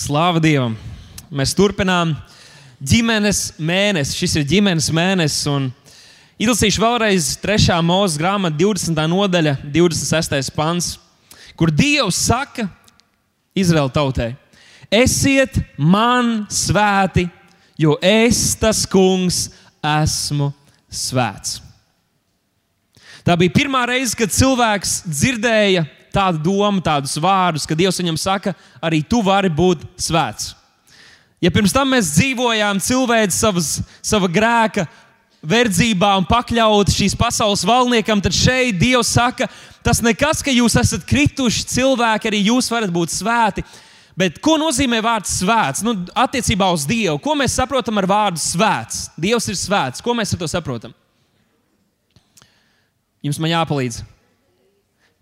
Slāva Dievam! Mēs turpinām ģimenes mēnesi. Šis ir ģimenes mēnesis. Izlasīšu vēlreiz 3. mūža grāmata, 20. nodaļa, 26. pants, kur Dievs saka Izraēla tautai: Esiet man svēti, jo es, tas kungs, esmu svēts. Tā bija pirmā reize, kad cilvēks dzirdēja tādu domu, tādus vārdus, ka Dievs viņam saka, arī tu vari būt svēts. Ja pirms tam mēs dzīvojām cilvēks savas, sava grēka verdzībā un pakļauti šīs pasaules valdniekam, tad šeit Dievs saka, tas nekas, ka jūs esat krituši cilvēki, arī jūs varat būt svēti. Bet ko nozīmē vārds svēts? Nu, attiecībā uz Dievu. Ko mēs saprotam ar vārdu svēts? Dievs ir svēts. Ko mēs ar to saprotam? Jums man jāpalīdz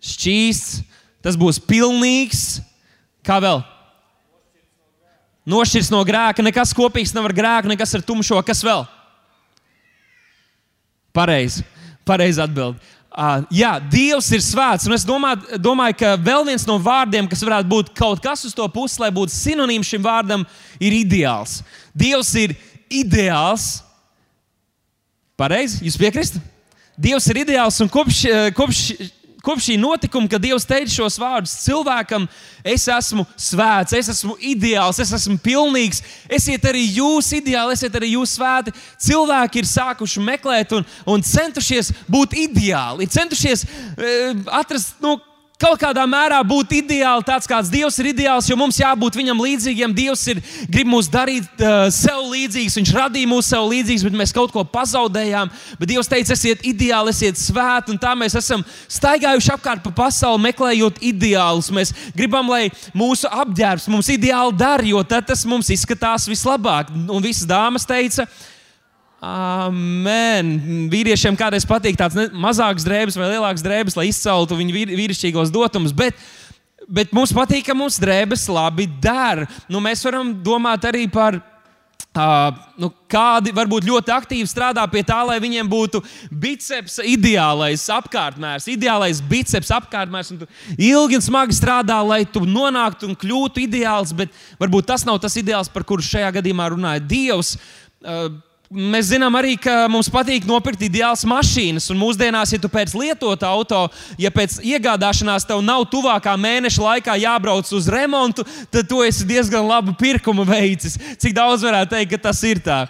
šķīsts, tas būs pilnīgs. Kā vēl? Nošķirs no grēka, nekas kopīgs nav ar grēku, nekas ar tumšo. Kas vēl? Pareizi, pareizi atbild. Uh, jā, Dievs ir svēts. Un es domāju, domāju, ka vēl viens no vārdiem, kas varētu būt kaut kas uz to pusi, lai būtu sinonīms šim vārdam, ir ideāls. Dievs ir ideāls. Pareizi, jūs piekrītat? Dievs ir ideāls un kopš, kopš kopš šī notikuma, kad Dievs teica šos vārdus cilvēkam, es esmu svēts, es esmu ideāls, es esmu pilnīgs, esiet arī jūs ideāli, esiet arī jūs svēti. Cilvēki ir sākuši meklēt un, un centušies būt ideāli, ir centušies uh, atrast. Nu, kaut kādā mērā būt ideāli, tāds kāds Dievs ir ideāls, jo mums jābūt viņam līdzīgiem. Dievs ir, grib mūs darīt uh, sev līdzīgus, Viņš radīja mūs sev līdzīgus, bet mēs kaut ko pazaudējām. Bet Dievs teica, esiet ideāli, esiet svēti, un tā mēs esam staigājuši apkārt pa pasauli, meklējot ideālus. Mēs gribam, lai mūsu apģērbs mums ideāli dara, jo tad tas mums izskatās vislabāk. Un visas dāmas teica, Amen. Vīriešiem kādreiz patīk tāds mazāks drēbes vai lielāks drēbes, lai izceltu viņu vīrišķīgos dotumus. Bet, bet mums patīk, ka mūsu drēbes labi der. Nu, mēs varam domāt arī par. Uh, nu, kādi varbūt ļoti aktīvi strādā pie tā, lai viņiem būtu biceps ideālais apkārtmērs, ideālais biceps. Tu ilgi un smagi strādā, lai tu nonāktu un kļūtu ideāls, bet varbūt tas nav tas ideāls, par kuru šajā gadījumā runāja Dievs. Uh, Mēs zinām arī, ka mums patīk nopirkt ideālas mašīnas. Un mūsdienās, ja tu pēc lietota auto, ja pēc iegādāšanās tev nav tuvākā mēneša laikā jābrauc uz remontu, tad tu esi diezgan labu pirkumu veicis. Cik daudz varētu teikt, ka tas ir tā?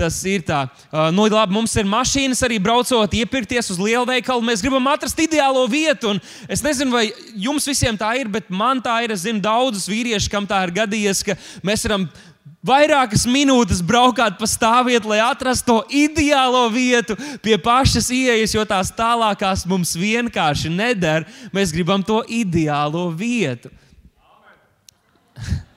Tas ir tā. Uh, nu, labi, mums ir mašīnas arī braucot, iepirkties uz lielveikalu. Mēs gribam atrast ideālo vietu. Es nezinu, vai jums visiem tā ir, bet man tā ir. Es zinu daudzus vīriešus, kam tā ir gadījies, ka mēs varam vairākas minūtes braukāt pa stāvvietu, lai atrastu to ideālo vietu pie pašas ieejas, jo tās tālākās mums vienkārši neder. Mēs gribam to ideālo vietu.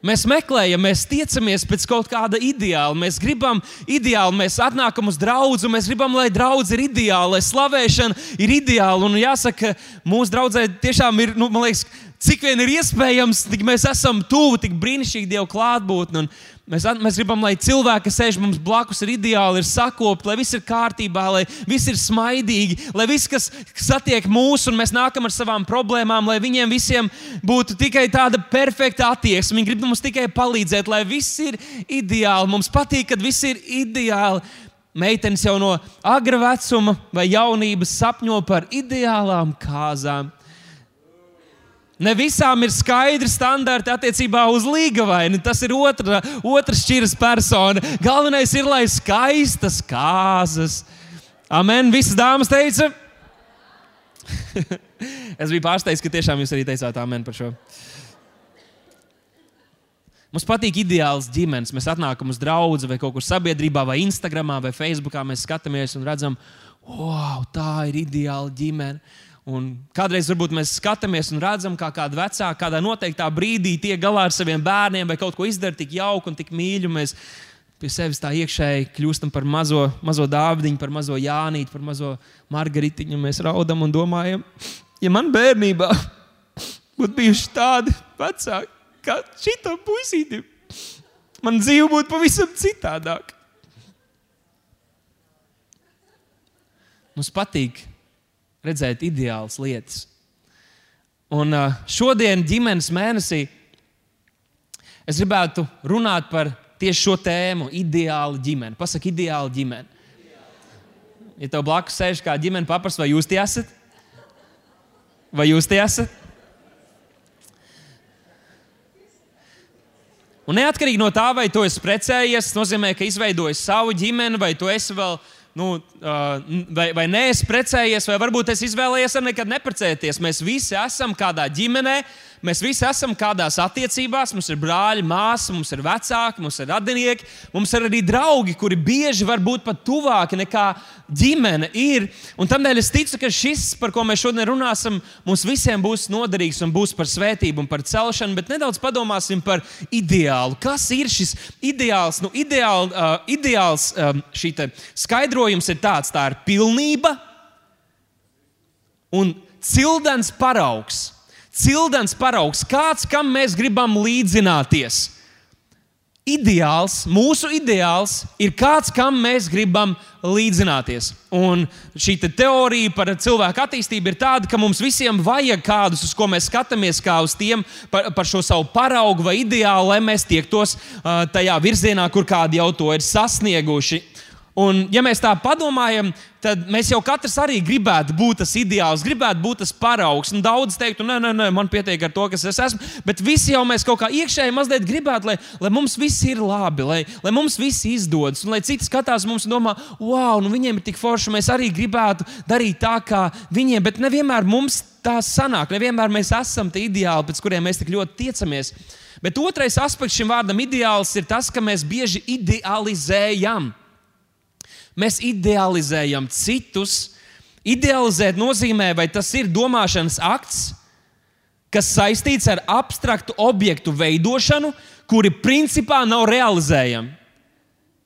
Mēs meklējam, mēs tiecamies pēc kaut kāda ideāla. Mēs gribam ideālu, mēs atnākam uz draugu, mēs gribam, lai draugs ir ideāla, lai slavēšana ir ideāla. Un jāsaka, mūsu draudzē tiešām ir, nu, man liekas, cik vien ir iespējams, tik mēs esam tuvu, tik brīnišķīgi Dieva klātbūtne. Mēs, mēs gribam, lai cilvēki, kas sēž mums blakus, ir ideāli, ir sakopti, lai viss ir kārtībā, lai viss ir smaidīgi, lai viss, kas satiek mūs un mēs nākam ar savām problēmām, lai viņiem visiem būtu tikai tāda perfekta attieksme. Viņi grib mums tikai palīdzēt, lai viss ir ideāli. Mums patīk, kad viss ir ideāli. Meitenes jau no agra vecuma vai jaunības sapņo par ideālām kāzām. Ne visām ir skaidri standarti attiecībā uz līgavaini. Tas ir otra, otrs šķiras persona. Galvenais ir, lai skaistas kāzas. Amen. Visas dāmas teica. es biju pārsteigts, ka tiešām jūs arī teicāt amen par šo. Mums patīk ideāls ģimenes. Mēs atnākam uz draugu vai kaut kur sabiedrībā, vai Instagram, vai Facebook. Mēs skatāmies un redzam, wow, tā ir ideāla ģimene. Un kādreiz varbūt mēs skatāmies un redzam, kā kāda vecāka kādā noteiktā brīdī tiek galā ar saviem bērniem vai kaut ko izdara tik jauku un tik mīļu. Mēs pie sevis tā iekšēji kļūstam par mazo, mazo dāvidiņu, par mazo Jānīti, par mazo Margaritiņu. Mēs raudam un domājam, ja man bērnībā būtu bijuši tādi vecāki kā šitam puisītim, man dzīve būtu pavisam citādāka. Mums patīk redzēt ideālas lietas. Un uh, šodien, ģimenes mēnesī, Es gribētu runāt par tieši šo tēmu, ideāla ģimene. Pasaki, ideāla ģimene. Ja tev blakus sēž kā ģimene paprasta, vai jūs tie esat? Vai jūs tie esat? Un neatkarīgi no tā, vai tu esi precējies, tas nozīmē, ka izveidojis savu ģimeni, vai tu esi vēl nu, vai, vai neesi precējies, vai varbūt es izvēlējies ar nekad neprecēties. Mēs visi esam kādā ģimenē, Mēs visi esam kādās attiecībās, mums ir brāļi, māsas, mums ir vecāki, mums ir radinieki, mums ir arī draugi, kuri bieži var būt pat tuvāki nekā ģimene ir. Un tādēļ es ticu, ka šis, par ko mēs šodien runāsim, mums visiem būs noderīgs un būs par svētību un par celšanu, bet nedaudz padomāsim par ideālu. Kas ir šis ideāls? Nu, ideāl, uh, ideāls um, šī skaidrojums ir tāds, tā ir pilnība un cildens paraugs cildens paraugs, kāds, kam mēs gribam līdzināties. Ideāls, mūsu ideāls ir kāds, kam mēs gribam līdzināties. Un šī te teorija par cilvēku attīstību ir tāda, ka mums visiem vajag kādus, uz ko mēs skatāmies, kā uz tiem par, par šo savu paraugu vai ideālu, lai mēs tiektos uh, tajā virzienā, kur kādi jau to ir sasnieguši. Un, ja mēs tā padomājam, tad mēs jau katrs arī gribētu būt tas ideāls, gribētu būt tas paraugs. Un daudz teiktu, nē, nē, nē, man pietiek ar to, kas es esmu. Bet visi jau mēs kaut kā iekšēji mazliet gribētu, lai, lai mums viss ir labi, lai, lai mums viss izdodas. Un lai citi skatās mums un domā, wow, nu viņiem ir tik forši, mēs arī gribētu darīt tā kā viņiem. Bet nevienmēr mums tā sanāk, nevienmēr mēs esam tie ideāli, pēc kuriem mēs tik ļoti tiecamies. Bet otrais aspekts šim vārdam ideāls ir tas, ka mēs bieži idealizējam. Mēs idealizējam citus. Idealizēt nozīmē, vai tas ir domāšanas akts, kas saistīts ar abstraktu objektu veidošanu, kuri principā nav realizējami.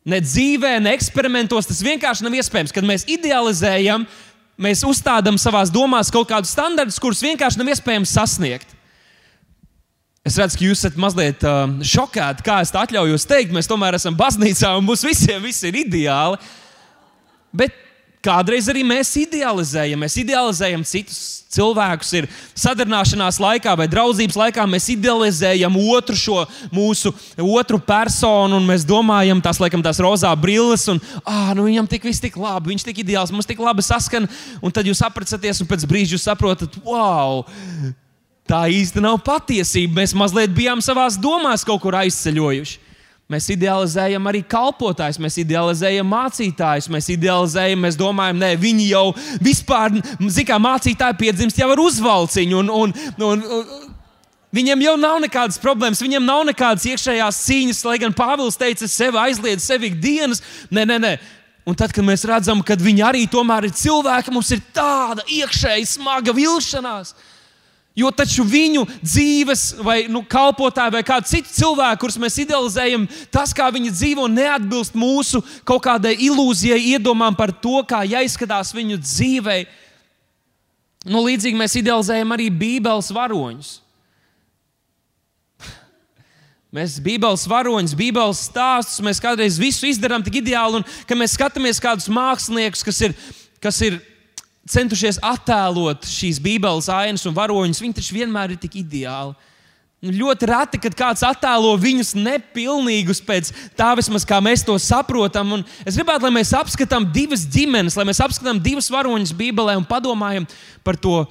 Ne dzīvē, ne eksperimentos tas vienkārši nav iespējams. Kad mēs idealizējam, mēs uzstādām savā domās kaut kādus standartus, kurus vienkārši nav iespējams sasniegt. Es redzu, ka jūs esat mazliet uh, šokēti, kā es to atļaujos teikt. Mēs tomēr esam baznīcā un mums visiem viss ir ideāli. Bet kādreiz arī mēs idealizējam. Mēs idealizējam citus cilvēkus. Ir sadarbināšanās laikā vai draudzības laikā mēs idealizējam otru šo mūsu otru personu, un mēs domājam, tās laikam tās rozā brilles, un ah, nu viņam tik viss tik labi, viņš tik ideāls, mums tik labi saskan. Un tad jūs apprecāties, un pēc brīža jūs saprotat, wow! Tā īsti nav patiesība. Mēs mazliet bijām savā domās kaut kur aizceļojuši. Mēs idealizējam arī kalpotājus, mēs idealizējam mācītājus, mēs idealizējam, mēs domājam, ka viņi jau vispār, zināmā mērā, mācītāji piedzimst jau ar uzvalciņu. Un, un, un, un, Viņiem jau nav nekādas problēmas, viņiem nav nekādas iekšējās cīņas, lai gan Pāvils teica, sevi aizliedz sevi ikdienas. Nē, nē, nē. Un tad, kad mēs redzam, ka viņi arī tomēr ir cilvēki, mums ir tāda iekšēji smaga vilšanās. Jo taču viņu dzīves, vai nu, kalpotāji, vai kādu citu cilvēku, kurus mēs idealizējam, tas, kā viņi dzīvo, neatbilst mūsu kaut kādai ilūzijai, iedomām par to, kā jāizskatās viņu dzīvē. Nu, līdzīgi mēs idealizējam arī Bībeles varoņus. Mēs Bībeles varoņus, Bībeles stāstus, mēs kādreiz visu izdarām tik ideāli, un kad mēs skatāmies kādus māksliniekus, kas ir, kas ir centušies attēlot šīs Bībeles ainas un varoņus, viņi taču vienmēr ir tik ideāli. Nu, ļoti reti, kad kāds attēlo viņus nepilnīgus pēc tā, vismaz kā mēs to saprotam. Un es gribētu, lai mēs apskatām divas ģimenes, lai mēs apskatām divas varoņus Bībelē un padomājam par to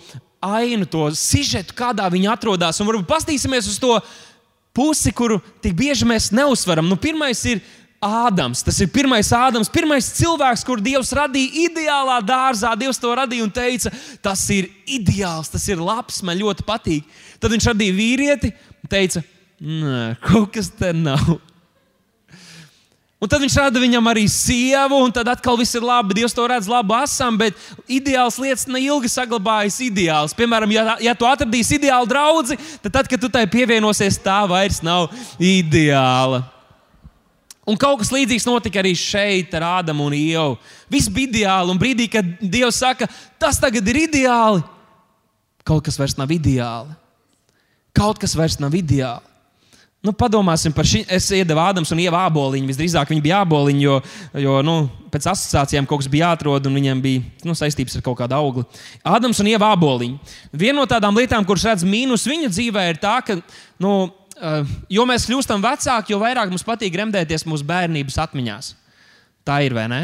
ainu, to sižetu, kādā viņi atrodas. Un varbūt paskatīsimies uz to pusi, kuru tik bieži mēs neuzsveram. Nu, pirmais ir Ādams. Tas ir pirmais Ādams, pirmais cilvēks, kur Dievs radīja ideālā dārzā. Dievs to radīja un teica, tas ir ideāls, tas ir labs, man ļoti patīk. Tad viņš radīja vīrieti un teica, kaut kas te nav. Un tad viņš rada viņam arī sievu, un tad atkal viss ir labi. Dievs to redz labu asam, bet ideāls lietas neilgi saglabājas ideāls. Piemēram, ja, ja tu atradīsi ideālu draugu, tad, tad, kad tu tai pievienosies, tā vairs nav ideāla. Un kaut kas līdzīgs notika arī šeit ar Ādamu un Ievu. Viss bija ideāli, un brīdī, kad Dievs saka, tas tagad ir ideāli, kaut kas vairs nav ideāli. Kaut kas vairs nav ideāli. Nu, padomāsim par šo. Es iedevu Ādams un Ieva aboliņu. Visdrīzāk viņi bija aboliņi, jo, jo nu, pēc asociācijām kaut kas bija jāatrod, un viņiem bija nu, saistības ar kaut kādu augli. Ādams un Ieva aboliņu. Viena no tādām lietām, kuras redz mīnus viņa dzīvē, ir tā, ka nu, jo mēs kļūstam vecāki, jo vairāk mums patīk gremdēties mūsu bērnības atmiņās. Tā ir vai ne?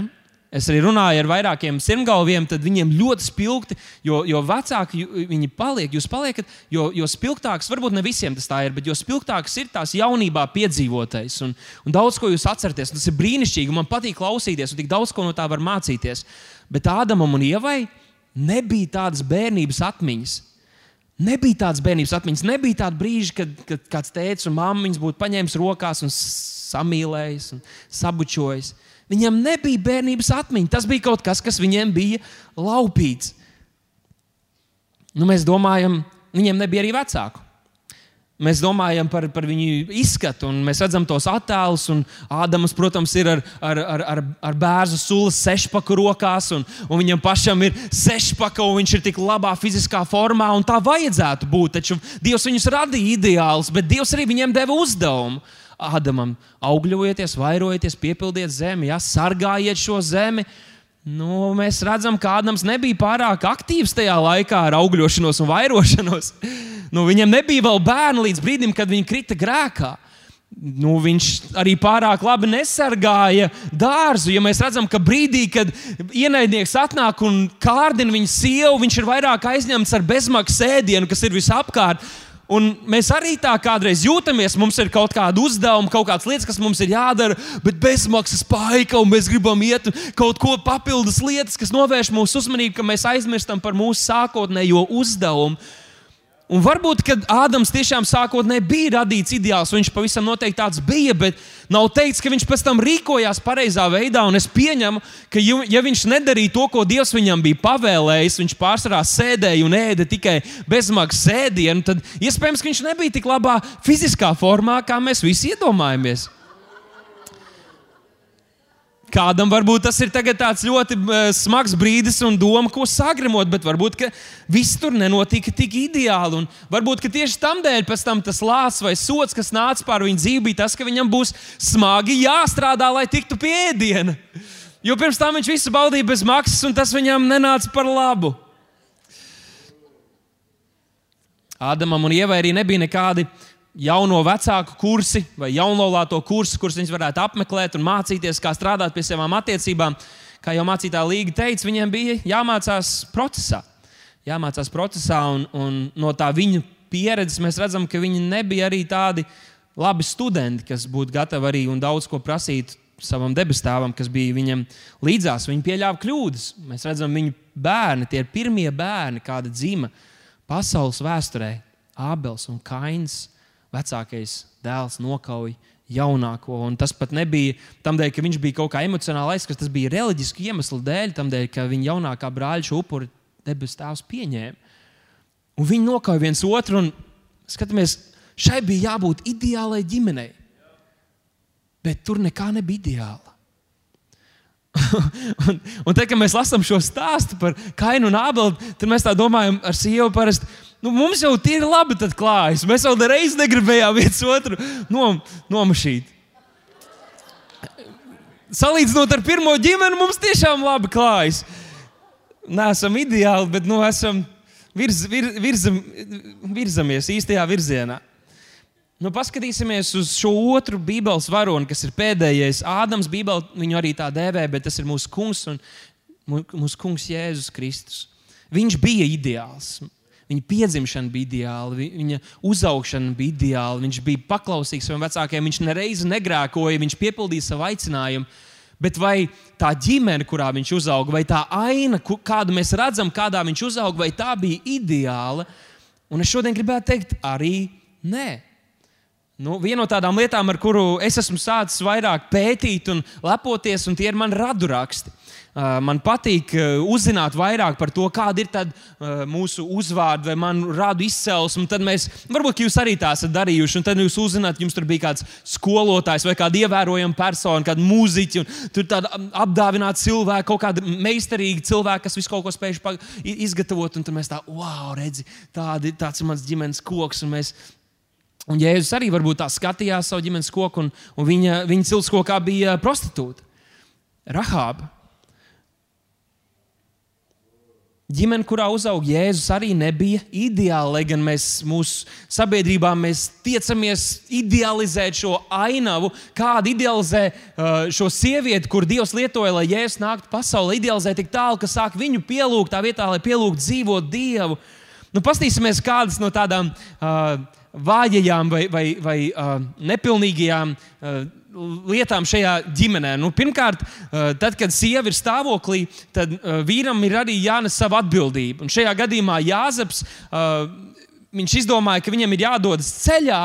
Es arī runāju ar vairākiem sirmgalviem, tad viņiem ļoti spilgti, jo, jo vecāki viņi paliek, jūs paliekat, jo, jo spilgtāks, varbūt ne visiem tas tā ir, bet jo spilgtāks ir tās jaunībā piedzīvotais. Un, un daudz ko jūs atceraties, tas ir brīnišķīgi, man patīk klausīties, un tik daudz ko no tā var mācīties. Bet Ādamam un Ievai nebija tādas bērnības atmiņas. Nebija tādas bērnības atmiņas, nebija tāda brīža, kad, kad kāds tēvs un mamma viņus būtu paņēmis rokās un samīlējis un sabučojis. Viņam nebija bērnības atmiņa. Tas bija kaut kas, kas viņiem bija laupīts. Nu, mēs domājam, viņiem nebija arī vecāku. Mēs domājam par, par viņu izskatu, un mēs redzam tos attēlus. Ādams, protams, ir ar, ar, ar, ar, ar bērnu sulas sešpaku rokās, un, un viņam pašam ir sešpaka, un viņš ir tik labā fiziskā formā, un tā vajadzētu būt. Taču Dievs viņus radīja ideālus, bet Dievs arī viņiem deva uzdevumu. Ādamam, augļojieties, vairojieties, piepildiet zemi, ja, sargājiet šo zemi. Nu, mēs redzam, ka Ādams nebija pārāk aktīvs tajā laikā ar augļošanos un vairošanos. Nu, viņam nebija vēl bērni līdz brīdim, kad viņi krita grēkā. Nu, viņš arī pārāk labi nesargāja dārzu. Ja mēs redzam, ka brīdī, kad ienaidnieks atnāk un kārdina viņa sievu, viņš ir vairāk aizņemts ar bezmaksas ēdienu, kas ir visapkārt. Un mēs arī tā kādreiz jūtamies, mums ir kaut kāda uzdevuma, kaut kādas lietas, kas mums ir jādara, bet bezmaksas paika, un mēs gribam iet kaut ko papildus lietas, kas novērš mūsu uzmanību, ka mēs aizmirstam par mūsu sākotnējo uzdevumu. Un varbūt, kad Ādams tiešām sākotnēji bija radīts ideāls, viņš pavisam noteikti tāds bija, bet nav teikts, ka viņš pēc tam rīkojās pareizā veidā. Un es pieņemu, ka, ja viņš nedarīja to, ko Dievs viņam bija pavēlējis, viņš pārsvarā sēdēja un ēda tikai bezmaksas ēdienu, tad iespējams, ka viņš nebija tik labā fiziskā formā, kā mēs visi iedomājamies. Kādam varbūt tas ir tāds ļoti uh, smags brīdis un doma, ko sagremot, bet varbūt viss tur nenotika tik ideāli. Un varbūt tieši tam dēļ tas lāsts vai sots, kas nāca pār viņa dzīvi, bija tas, ka viņam būs smagi jāstrādā, lai tiktu pie ēdiena. Jo pirms tam viņš visu baudīja bez maksas, un tas viņam nenāca par labu. Ādamam un Ievai arī nebija nekādi jauno vecāku kursi vai jaunlaulāto kursu, kurus viņas varētu apmeklēt un mācīties, kā strādāt pie savām attiecībām. Kā jau mācītāja Līga teica, viņiem bija jāmācās procesā. Jāmācās procesā, un, un no tā viņu pieredzes mēs redzam, ka viņi nebija arī tādi labi studenti, kas būtu gatavi arī un daudz ko prasīt savam debestāvam, kas bija viņam līdzās. Viņi pieļāva kļūdas. Mēs redzam, viņu bērni, tie ir pirmie bērni, kāda dzima pasaules vēsturē. Ābels un Kains vecākais dēls nokauj jaunāko. Un tas pat nebija tādēļ, ka viņš bija kaut kā emocionāli aizskrits, tas bija reliģisku iemeslu dēļ, tādēļ, ka viņa jaunākā brāļa upuri debesu tēvs pieņēma. Un viņi nokauja viens otru, un skatāmies, šai bija jābūt ideālai ģimenei. Bet tur nekā nebija ideāla. un, un te, kad mēs lasām šo stāstu par Kainu un Ābelu, tad mēs tā domājam ar sievu parasti nu, mums jau tie ir labi klājas. Mēs jau reiz negribējām viens otru nom, nomašīt. Salīdzinot ar pirmo ģimeni, mums tiešām labi klājas. Nē, esam ideāli, bet nu, esam virz, vir, virzam, virzamies īstajā virzienā. Nu, paskatīsimies uz šo otru Bībeles varoni, kas ir pēdējais. Ādams Bībeli viņu arī tā dēvē, bet tas ir mūsu kungs un mūsu kungs Jēzus Kristus. Viņš bija ideāls. Viņa piedzimšana bija ideāla, viņa uzaugšana bija ideāla, viņš bija paklausīgs saviem vecākiem, viņš nereizi negrēkoja, viņš piepildīja savu aicinājumu. Bet vai tā ģimene, kurā viņš uzauga, vai tā aina, kādu mēs redzam, kādā viņš uzauga, vai tā bija ideāla? Un es šodien gribētu teikt, arī nē. Nu, viena no tādām lietām, ar kuru es esmu sācis vairāk pētīt un lepoties, un tie ir mani raduraksti. Man patīk uzzināt vairāk par to, kāda ir tad, mūsu uzvārda vai manu rādu izcelsme. Tad mēs, varbūt jūs arī tā esat darījuši, un tad jūs uzzināt, jums tur bija kāds skolotājs vai kāda ievērojama persona, kāda mūziķa, un tur tāda apdāvināta cilvēka, kaut kāda meistarīga cilvēka, kas visu kaut ko spējuši izgatavot. Un tad mēs tā, wow, redzi, tādi, tāds ir mans ģimenes koks. Un mēs, Un Jēzus arī varbūt tā skatījās savu ģimenes koku, un, un viņa, viņa ciltskokā bija prostitūta. Rahāba. Ģimene, kurā uzauga Jēzus, arī nebija ideāla. Lai gan mēs mūsu sabiedrībā mēs tiecamies idealizēt šo ainavu, kāda idealizē uh, šo sievieti, kur Dievs lietoja, lai Jēzus nāktu pasaulē, idealizē tik tālu, ka sāk viņu pielūgt tā vietā, lai pielūgtu dzīvot Dievu. Nu, Pastīsimies kādas no tādām uh, vājajām vai, vai, vai uh, nepilnīgajām. Uh, lietām šajā ģimenē. Nu, pirmkārt, eh, tad, kad sieva ir stāvoklī, tad eh, vīram ir arī jānes sava atbildība. Un šajā gadījumā Jāzeps viņš izdomāja, ka viņam ir jādodas ceļā,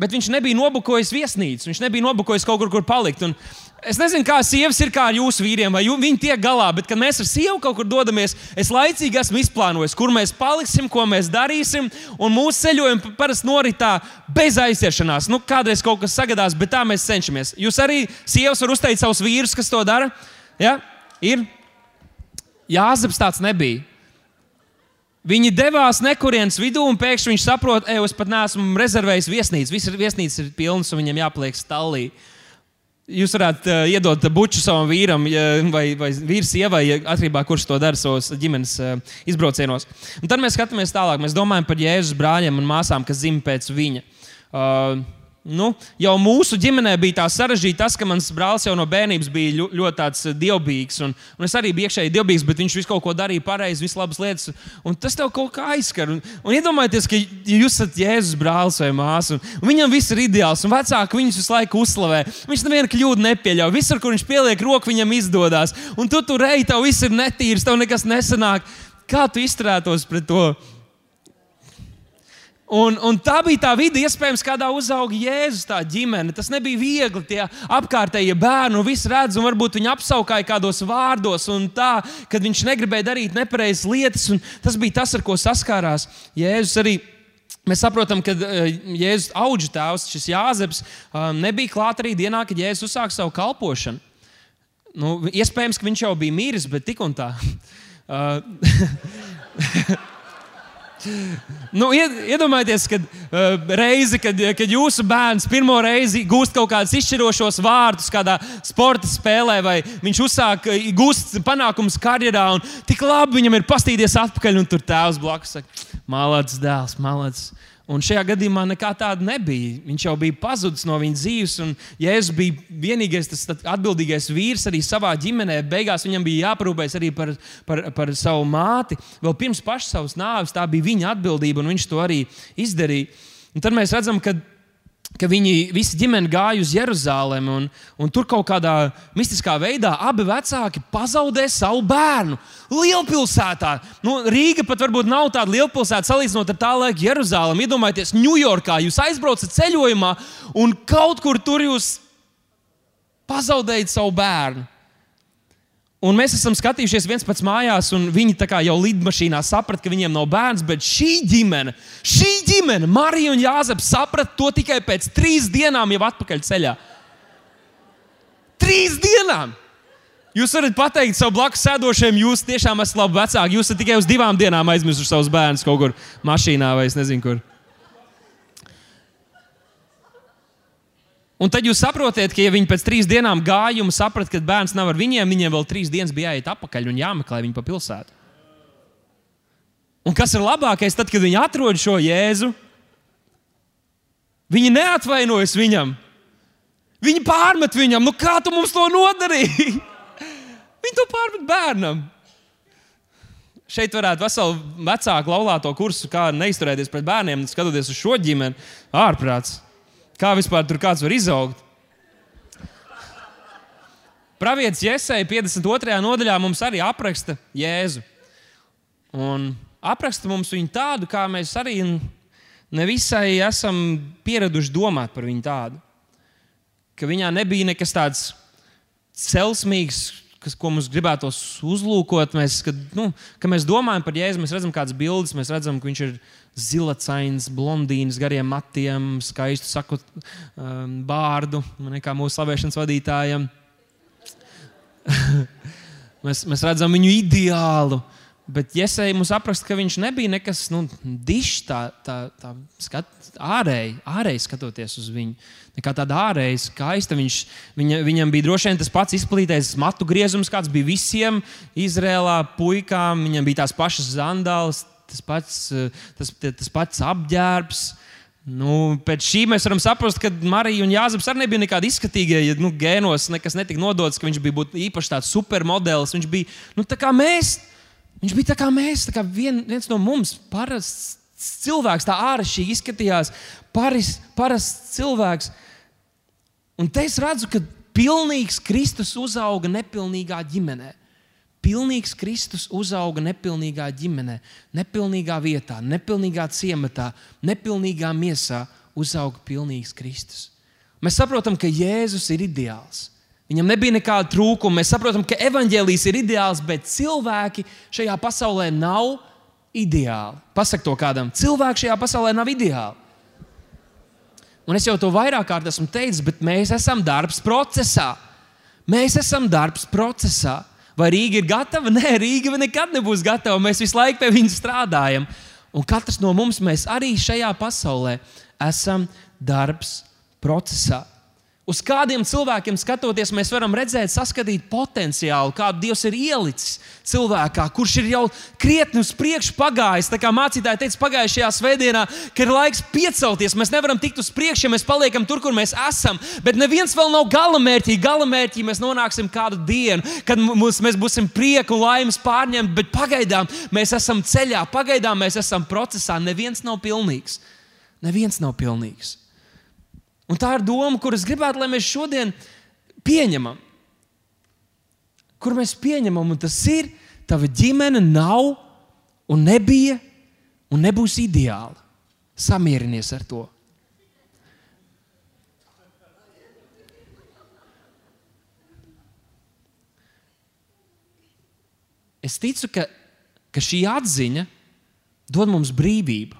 bet viņš nebija nobukojis viesnīcu, viņš nebija nobukojis kaut kur, kur palikt. Un Es nezinu, kā sievas ir kā ar jūsu vīriem, vai jū, viņi tiek galā, bet, kad mēs ar sievu kaut kur dodamies, es laicīgi esmu izplānojis, kur mēs paliksim, ko mēs darīsim. Un mūsu ceļojumi parasti noritā bez aiziešanās. Nu, kādreiz kaut kas sagadās, bet tā mēs cenšamies. Jūs arī sievas varat uzteikt savus vīrus, kas to dara? Ja? Ir. Jāzeps tāds nebija. Viņi devās nekurienes vidū, un pēkšņi viņš saprot, ej, es pat neesmu rezervējis viesnīcu. Visas viesnīcas ir pilnas, un viņam jāpaliek stāvā. Jūs varētu uh, iedot buču savam vīram vai, vai vīrs sievai, atkarībā no kurš to dara savos ģimenes uh, izbraucienos. Un tad mēs skatāmies tālāk. Mēs domājam par Jēzus brāļiem un māsām, kas dzimta pēc viņa. Uh, Nu, jau mūsu ģimenē bija tā sarežģīta, tas, ka mans brālis jau no bērnības bija ļoti, eh, dievbijīgs. Un, un es arī biju iekšēji dievbijīgs, bet viņš visu kaut ko darīja pareizi, visas labas lietas. Un tas tev kaut kā aizskar. Un, un iedomājieties, ka jūs esat Jēzus brālis vai māsa, un, un viņam viss ir ideāls, un vecāki viņus visu laiku uzslavē. Viņš nevienu kļūdu nepieļauj. Visur, kur viņš pieliek roku, viņam izdodas. Un tu tur ej, tev viss ir netīrs, tev nekas nesanāk. Kā tu izturētos pret to? Un, un tā bija tā vide, iespējams, kādā uzauga Jēzus, tā ģimene. Tas nebija viegli. Tie apkārtējie bērni, un viss redz, un varbūt viņi apskaukāja kādos vārdos, un tā, kad viņš negribēja darīt nepareizas lietas. Tas bija tas, ar ko saskārās Jēzus arī. Mēs saprotam, ka eh, Jēzus auga tēvs, šis Jāzeps, um, nebija klāt arī dienā, kad Jēzus uzsāka savu kalpošanu. Nu, iespējams, ka viņš jau bija miris, bet tik un tā. Nu, iedomājieties, kad uh, reizi, kad, kad jūsu bērns pirmo reizi gūst kaut kādus izšķirošos vārdus kādā sporta spēlē, vai viņš uzsāk gūst panākumus karjerā, un tik labi viņam ir pastīties atpakaļ, un tur tēvs blakus saka, malāts dēls, malāts. Un šajā gadījumā nekā tāda nebija. Viņš jau bija pazudis no viņa dzīves, un Jēzus bija vienīgais tas atbildīgais vīrs arī savā ģimenē. Beigās viņam bija jāparūpējas arī par, par, par savu māti. Vēl pirms pašas savas nāves tā bija viņa atbildība, un viņš to arī izdarīja. Un tad mēs redzam, ka ka viņi visi ģimene gāja uz Jeruzalem, un, un tur kaut kādā mistiskā veidā abi vecāki pazaudē savu bērnu. Lielpilsētā, nu, Rīga pat varbūt nav tāda lielpilsēta salīdzinot ar tā laika Jeruzalem. Iedomājieties, Ņujorkā jūs aizbraucat ceļojumā, un kaut kur tur jūs pazaudējat savu bērnu. Un mēs esam skatījušies viens pats mājās, un viņi jau lidmašīnā saprata, ka viņiem nav bērns. Bet šī ģimene, šī ģimene, Marija un Jāzeps, saprata to tikai pēc trīs dienām, jau atpakaļ ceļā. Trīs dienām! Jūs varat pateikt savam blakus sēdošajam, jūs tiešām esat labi vecāki. Jūs esat tikai uz divām dienām aizmirsuši savus bērnus kaut kur mašīnā vai es nezinu, kur. Un tad jūs saprotat, ka ja viņi pēc trīs dienām gājuma saprata, ka bērns nav ar viņiem, viņiem vēl trīs dienas bija jāiet atpakaļ un jāmeklē viņu pa pilsētu. Un kas ir labākais, tad, kad viņi atrod šo jēzu, viņi neatvainojas viņam. Viņi pārmet viņam, nu kā tu mums to nodarīji? viņi to pārmet bērnam. Šeit varētu veselu vecāku laulāto kursu, kā neizturēties pret bērniem, skatoties uz šo ģimeni, ārprāts. Kā vispār tur kāds var izaugt? Pravietis Jēzus 52. nodaļā mums arī apraksta Jēzu. Un apraksta mums viņu tādu, kā mēs arī nevisai esam pieraduši domāt par viņu tādu. Ka viņā nebija nekas tāds celsmīgs, kas, ko mums gribētos uzlūkot. Mēs, kad, nu, kad mēs domājam par Jēzu, mēs redzam kādas bildes, mēs redzam, ka viņš ir zilacains, blondīns, gariem matiem, skaistu sakot um, bārdu, kā mūsu slavēšanas vadītājam. mēs, mēs redzam viņu ideālu. Bet Jēzus mums apraksta, ka viņš nebija nekas nu, dišs, tā, tā, tā skat, ārēji, ārēji skatoties uz viņu. Nekā tāda ārēji skaista. Viņš, viņa, viņam bija droši vien tas pats izplatītais matu griezums, kāds bija visiem Izrēlā puikām. Viņam bija tās pašas zandāles, tas pats, tas, tas pats apģērbs. Nu, pēc šī mēs varam saprast, ka Marija un Jānis arī nebija nekādi izskatīgie. Ja nu, gēnos nekas netika nodots, ka viņš bija īpaši tāds supermodelis. Viņš bija nu, tā kā mēs. Viņš bija tā kā mēs, tā kā vien, viens no mums, parasts cilvēks, tā āršķirīgi izskatījās, paris, parasts cilvēks. Un te es redzu, ka pilnīgs Kristus uzauga nepilnīgā ģimenē. Pilnīgs Kristus uzauga nepilnīgā ģimenē, nepilnīgā vietā, nepilnīgā ciematā, nepilnīgā miesā uzauga pilnīgs Kristus. Mēs saprotam, ka Jēzus ir ideāls. Viņam nebija nekāda trūkuma. Mēs saprotam, ka evaņģēlijs ir ideāls, bet cilvēki šajā pasaulē nav ideāli. Pasak to kādam. Cilvēki šajā pasaulē nav ideāli. Un es jau to vairāk kārt esmu teicis, bet mēs esam darbs procesā. Mēs esam darbs procesā. Vai Rīga ir gatava? Nē, Rīga nekad nebūs gatava. Mēs visu laiku pie viņas strādājam. Un katrs no mums arī šajā pasaulē esam darbs procesā. Uz kādiem cilvēkiem skatoties, mēs varam redzēt, saskatīt potenciālu, kādu Dievs ir ielicis cilvēkā, kurš ir jau krietni uz priekšu pagājis. Tā kā mācītāji teica pagājušajā svētdienā, ka ir laiks piecelties. Mēs nevaram tikt uz priekšu, ja mēs paliekam tur, kur mēs esam. Bet neviens vēl nav galamērķī. Galamērķī mēs nonāksim kādu dienu, kad mums, mēs būsim prieka un laimes pārņemti. Bet pagaidām mēs esam ceļā, pagaidām mēs esam procesā. Neviens nav pilnīgs. Neviens nav pilnīgs. Un tā ir doma, kuras gribētu, lai mēs šodien pieņemam. Kur mēs pieņemam, un tas ir, tava ģimene nav un nebija un nebūs ideāla. Samierinies ar to. Es ticu, ka, ka šī atziņa dod mums brīvību.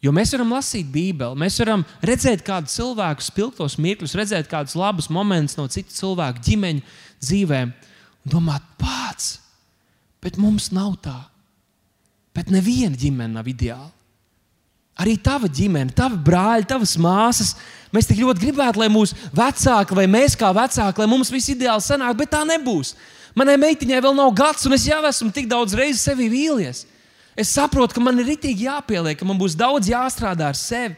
Jo mēs varam lasīt Bībeli, mēs varam redzēt kādu cilvēku spilgtos mirkļus, redzēt kādus labus momentus no citu cilvēku ģimeņu dzīvēm un domāt, pats, bet mums nav tā. Bet neviena ģimene nav ideāla. Arī tava ģimene, tavi brāļi, tavas māsas. Mēs tik ļoti gribētu, lai mūsu vecāki, vai mēs kā vecāki, lai mums viss ideāli sanāk, bet tā nebūs. Manai meitiņai vēl nav gads, un es jau esmu tik daudz reizes sevi vīlies. Es saprotu, ka man ir rītīgi jāpieliek, ka man būs daudz jāstrādā ar sevi.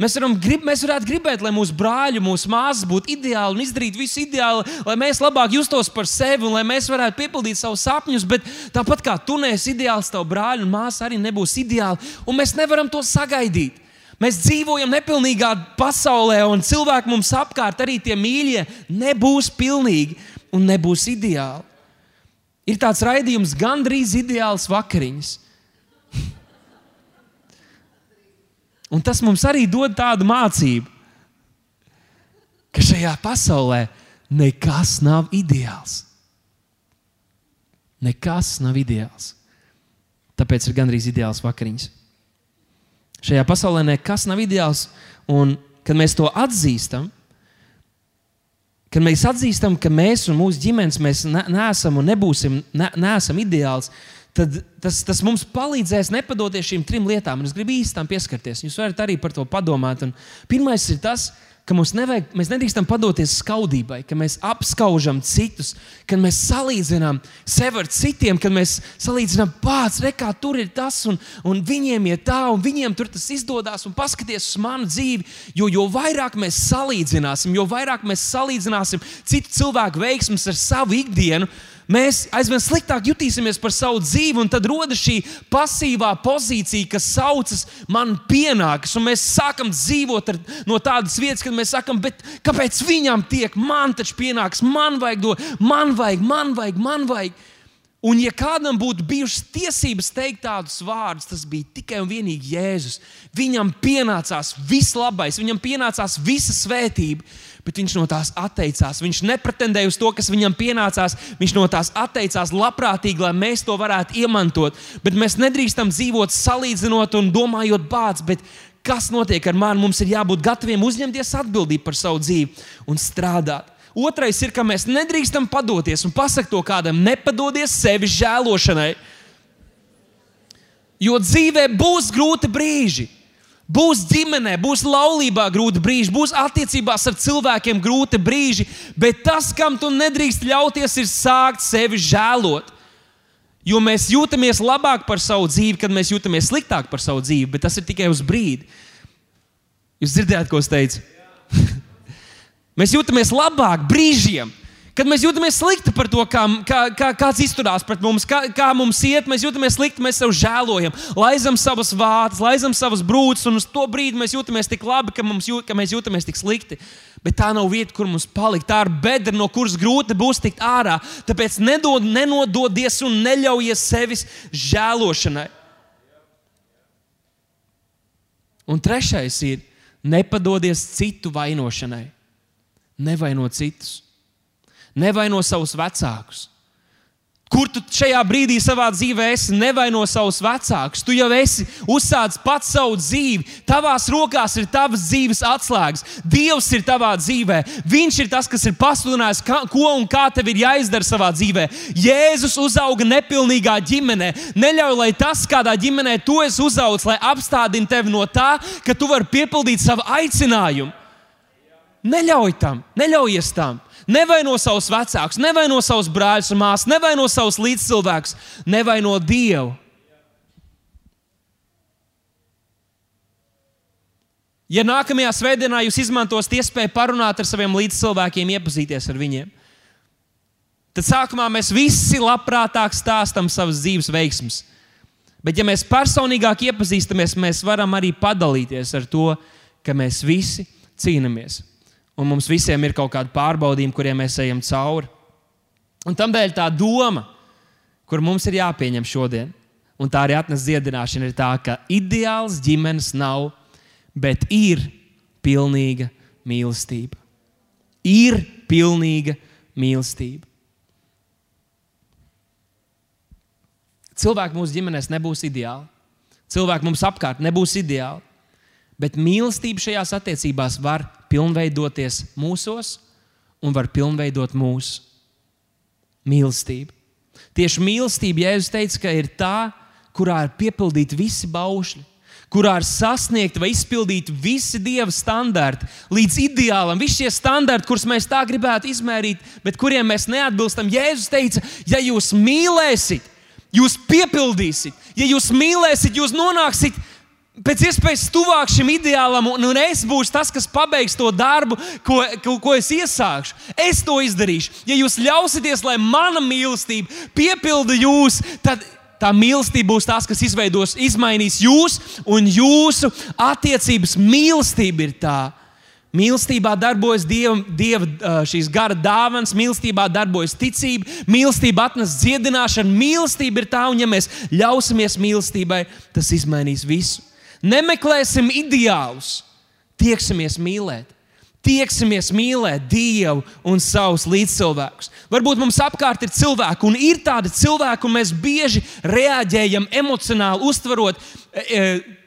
Mēs, grib, mēs varētu gribēt, lai mūsu brāļi, mūsu māsas būtu ideāli un izdarītu visu ideāli, lai mēs labāk justos par sevi un lai mēs varētu piepildīt savus sapņus. Bet tāpat kā tu neesi ideāls, tavs brāļi un māsa arī nebūs ideāli, un mēs nevaram to sagaidīt. Mēs dzīvojam nepilnīgā pasaulē, un cilvēki mums apkārt, arī tie mīļie, nebūs pilnīgi un nebūs ideāli. Ir tāds raidījums, gandrīz ideāls vakariņas. Un tas mums arī dod tādu mācību, ka šajā pasaulē nekas nav ideāls. Nekas nav ideāls. Tāpēc ir gandrīz ideāls vakariņas. Šajā pasaulē nekas nav ideāls, un kad mēs to atzīstam, kad mēs atzīstam, ka mēs un mūsu ģimenes mēs ne, neesam un nebūsim ne, neesam ideāls, tad tas, tas mums palīdzēs nepadoties šīm trim lietām. Es gribu īsti tam pieskarties. Jūs varat arī par to padomāt. Un pirmais ir tas, ka mums nevajag, mēs nedrīkstam padoties skaudībai, ka mēs apskaužam citus, kad mēs salīdzinām sevi ar citiem, kad mēs salīdzinām, pats, re, kā tur ir tas, un, un viņiem ir tā, un viņiem tur tas izdodas, un paskaties uz manu dzīvi. Jo, jo vairāk mēs salīdzināsim, jo vairāk mēs salīdzināsim citu cilvēku veiksmus ar savu ikdienu, mēs aizvien sliktāk jutīsimies par savu dzīvi, un tad rodas šī pasīvā pozīcija, kas saucas, man pienākas, un mēs sākam dzīvot ar, no tādas vietas, kad mēs sakam, kāpēc viņam tiek, man taču pienāks, man vajag to, man vajag, man vajag, man vajag. Un, ja kādam būtu bijušas tiesības teikt tādus vārdus, tas bija tikai un vienīgi Jēzus. Viņam pienācās viss labais, viņam pienācās visa svētība bet viņš no tās atteicās. Viņš nepretendēja uz to, kas viņam pienācās. Viņš no tās atteicās labprātīgi, lai mēs to varētu iemantot. Bet mēs nedrīkstam dzīvot salīdzinot un domājot bācis. Kas notiek ar mani? Mums ir jābūt gataviem uzņemties atbildību par savu dzīvi un strādāt. Otrais ir, ka mēs nedrīkstam padoties un pasakot to kādam, nepadodies sevi žēlošanai. Jo dzīvē būs grūti brīži. Būs ģimenē, būs laulībā grūti brīži, būs attiecībās ar cilvēkiem grūti brīži, bet tas, kam tu nedrīkst ļauties, ir sākt sevi žēlot. Jo mēs jūtamies labāk par savu dzīvi, kad mēs jūtamies sliktāk par savu dzīvi, bet tas ir tikai uz brīdi. Jūs dzirdējāt, ko es teicu? mēs jūtamies labāk brīžiem, Kad mēs jūtamies slikti par to, kā, kā, kā kāds izturās pret mums, kā, kā mums iet, mēs jūtamies slikti, mēs sev žēlojam, laizam savas vātas, laizam savas brūces, un uz to brīdi mēs jūtamies tik labi, ka, jūt, ka mēs jūtamies tik slikti. Bet tā nav vieta, kur mums palikt. Tā ir bedra, no kuras grūti būs tikt ārā. Tāpēc nedod, nenododies un neļaujies sevis žēlošanai. Un trešais ir nepadodies citu vainošanai. Nevaino citus nevaino savus vecākus. Kur tu šajā brīdī savā dzīvē esi? Nevaino savus vecākus. Tu jau esi uzsācis pats savu dzīvi. Tavās rokās ir tavas dzīves atslēgas. Dievs ir tavā dzīvē. Viņš ir tas, kas ir pasludinājis, ko un kā tev ir jāizdara savā dzīvē. Jēzus uzauga nepilnīgā ģimenē. Neļauj, lai tas, kādā ģimenē tu esi uzaugusi, lai apstādina tevi no tā, ka tu vari piepildīt savu aicinājumu. Neļauj tam, neļaujies tam. Nevaino savus vecākus, nevaino savus brāļus un māsas, nevaino savus līdzcilvēkus, nevaino Dievu. Ja nākamajā svētdienā jūs izmantosiet iespēju parunāt ar saviem līdzcilvēkiem, iepazīties ar viņiem, tad sākumā mēs visi labprātāk stāstām savas dzīves veiksmus. Bet, ja mēs personīgāk iepazīstamies, mēs varam arī padalīties ar to, ka mēs visi cīnāmies un mums visiem ir kaut kādi pārbaudījumi, kuriem mēs ejam cauri. Un tādēļ tā doma, kur mums ir jāpieņem šodien, un tā arī atnes dziedināšana, ir tā, ka ideāls ģimenes nav, bet ir pilnīga mīlestība. Ir pilnīga mīlestība. Cilvēki mūsu ģimenēs nebūs ideāli. Cilvēki mums apkārt nebūs ideāli. Bet mīlestība šajās attiecībās var pilnveidoties mūsos un var pilnveidot mūsu mīlestību. Tieši mīlestība, Jēzus teica, ka ir tā, kurā ir piepildīti visi baušļi, kurā ir sasniegti vai izpildīti visi dieva standarti, līdz ideālam, visi šie standarti, kurus mēs tā gribētu izmērīt, bet kuriem mēs neatbilstam. Jēzus teica, ja jūs mīlēsiet, jūs piepildīsiet, ja jūs mīlēsiet, jūs nonāksiet pēc iespējas tuvāk šim ideālam, un, un es būšu tas, kas pabeigs to darbu, ko, ko, ko es iesākšu. Es to izdarīšu. Ja jūs ļausieties, lai mana mīlestība piepilda jūs, tad tā mīlestība būs tas, kas izveidos, izmainīs jūs un jūsu attiecības. Mīlestība ir tā. Mīlestībā darbojas dieva, dieva šīs gara dāvāns, mīlestībā darbojas ticība, mīlestība atnes dziedināšanu, mīlestība ir tā, un ja mēs ļausimies mīlestībai, tas izmainīs visu. Nemeklēsim ideālus, tieksimies mīlēt. Tieksimies mīlēt Dievu un savus līdzcilvēkus. Varbūt mums apkārt ir cilvēki, un ir tādi cilvēki, un mēs bieži reaģējam emocionāli, uztverot e, e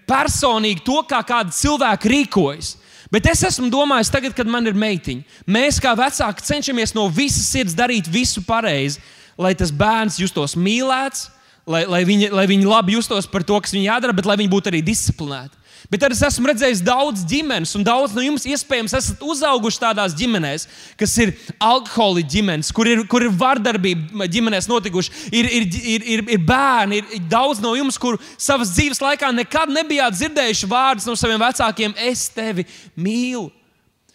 personīgi to, kā kādi cilvēki rīkojas. Bet es esmu domājis, tagad, kad man ir meitiņa, mēs kā vecāki cenšamies no visas sirds darīt visu pareizi, lai tas bērns justos mīlēts, lai, lai, viņi, lai viņi labi justos par to, kas viņiem jādara, bet lai viņi būtu arī disciplinēti. Bet arī es esmu redzējis daudz ģimenes, un daudz no jums iespējams esat uzauguši tādās ģimenēs, kas ir alkoholiķu ģimenes, kur ir, kur ir vardarbība ģimenēs notikuši, ir, ir, ir, ir, ir bērni, ir daudz no jums, kur savas dzīves laikā nekad nebijāt dzirdējuši vārdus no saviem vecākiem: Es tevi mīlu.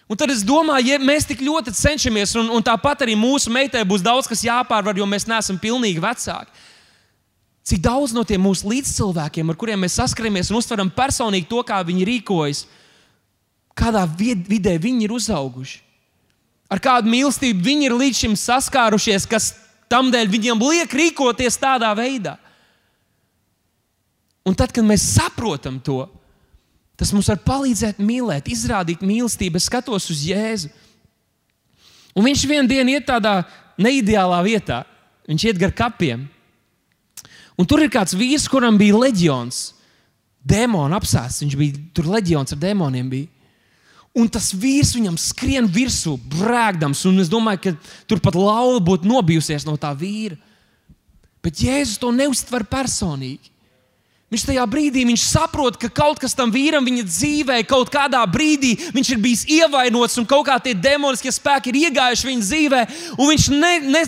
Un tad es domāju, ja mēs tik ļoti cenšamies, un, un tāpat arī mūsu meitai būs daudz kas jāpārvar, jo mēs neesam pilnīgi vecāki. Cik daudz no tiem mūsu līdzcilvēkiem, ar kuriem mēs saskaramies un uztveram personīgi to, kā viņi rīkojas, kādā vidē viņi ir uzauguši, ar kādu mīlestību viņi ir līdz šim saskārušies, kas tam dēļ viņiem liek rīkoties tādā veidā. Un tad, kad mēs saprotam to, tas mums var palīdzēt mīlēt, izrādīt mīlestību. Es skatos uz Jēzu. Un viņš vienā dienā iet tādā neideālā vietā. Viņš iet gar kapiem. Un tur ir kāds vīrs, kuram bija leģions, demonu apsēsts. Viņš bija tur leģions ar demoniem. Bija. Un tas vīrs viņam skrien virsū, brēkdams, un es domāju, ka turpat lauva būtu nobijusies no tā vīra. Bet Jēzus to neuztver personīgi. Viņš tajā brīdī viņš saprot, ka kaut kas tam vīram viņa dzīvē, kaut kādā brīdī viņš ir bijis ievainots un kaut kā tie demoniskie spēki ir iegājuši viņa dzīvē. Viņš ne, ne,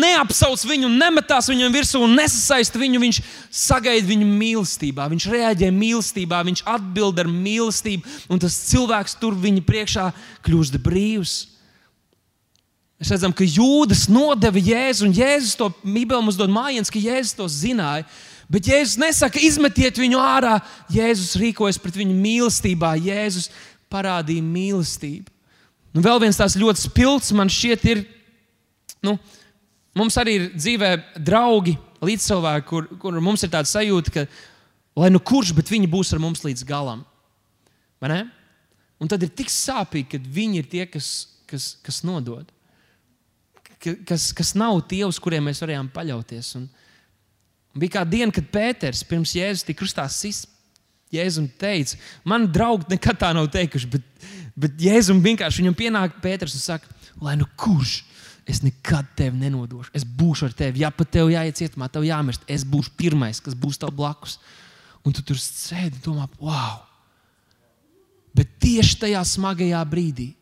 neapsauc viņu, nemetās viņam virsū un nesasaista viņu. Viņš sagaida viņu mīlestībā, viņš reaģē mīlestībā, viņš atbild ar mīlestību, un tas cilvēks tur viņa priekšā kļūst brīvs. Mēs redzam, ka jūdas nodeva Jēzu, un Jēzus to Bībelē mums dod mājiņas, ka Jēzus to zināja. Bet Jēzus nesaka, izmetiet viņu ārā. Jēzus rīkojas pret viņu mīlestībā. Jēzus parādīja mīlestību. Nu, vēl viens tāds ļoti spilgts man šķiet, ir. Nu, mums arī ir dzīvē draugi, līdzcilvēki, kur, kur mums ir tāda sajūta, ka lai nu kurš, bet viņi būs ar mums līdz galam. Un tad ir tik sāpīgi, ka viņi ir tie, kas, kas, kas nodod. Kas, kas nav tie, uz kuriem mēs varējām paļauties. Un, Un bija kāda diena, kad Pēters pirms Jēzus tika krustā sis. Jēzus teica, man draugi nekad tā nav teikuši, bet, bet Jēzus vienkārši viņam pienāk Pēters un saka, lai nu kurš, es nekad tevi nenodošu. Es būšu ar tevi. Ja pat tev jāiet cietumā, tev jāmirst. Es būšu pirmais, kas būs tev blakus. Un tu tur sēdi un domā, wow! Bet tieši tajā smagajā brīdī,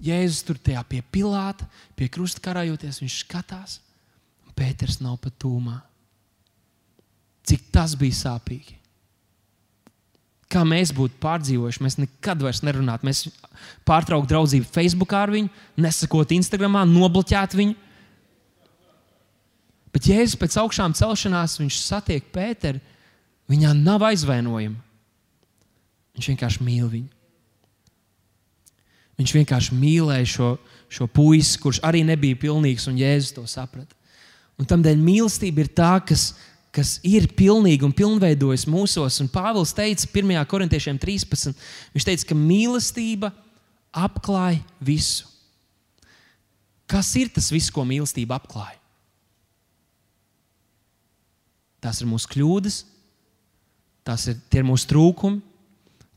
Jēzus tur tajā pie Pilāta, pie krusta karājoties, viņš skatās, un Pēters nav pat tūmā cik tas bija sāpīgi. Kā mēs būtu pārdzīvojuši, mēs nekad vairs nerunātu. Mēs pārtrauktu draudzību Facebook ar viņu, nesakot Instagram, nobloķētu viņu. Bet Jēzus pēc augšām celšanās, viņš satiek Pēteru, viņā nav aizvainojuma. Viņš vienkārši mīl viņu. Viņš vienkārši mīlēja šo, šo puisi, kurš arī nebija pilnīgs, un Jēzus to saprata. Un tādēļ mīlestība ir tā, kas kas ir pilnīgi un pilnveidojas mūsos. Un Pāvils teica 1. korintiešiem 13. Viņš teica, ka mīlestība apklāj visu. Kas ir tas viss, ko mīlestība apklāj? Tās ir mūsu kļūdas, tās ir, ir mūsu trūkumi,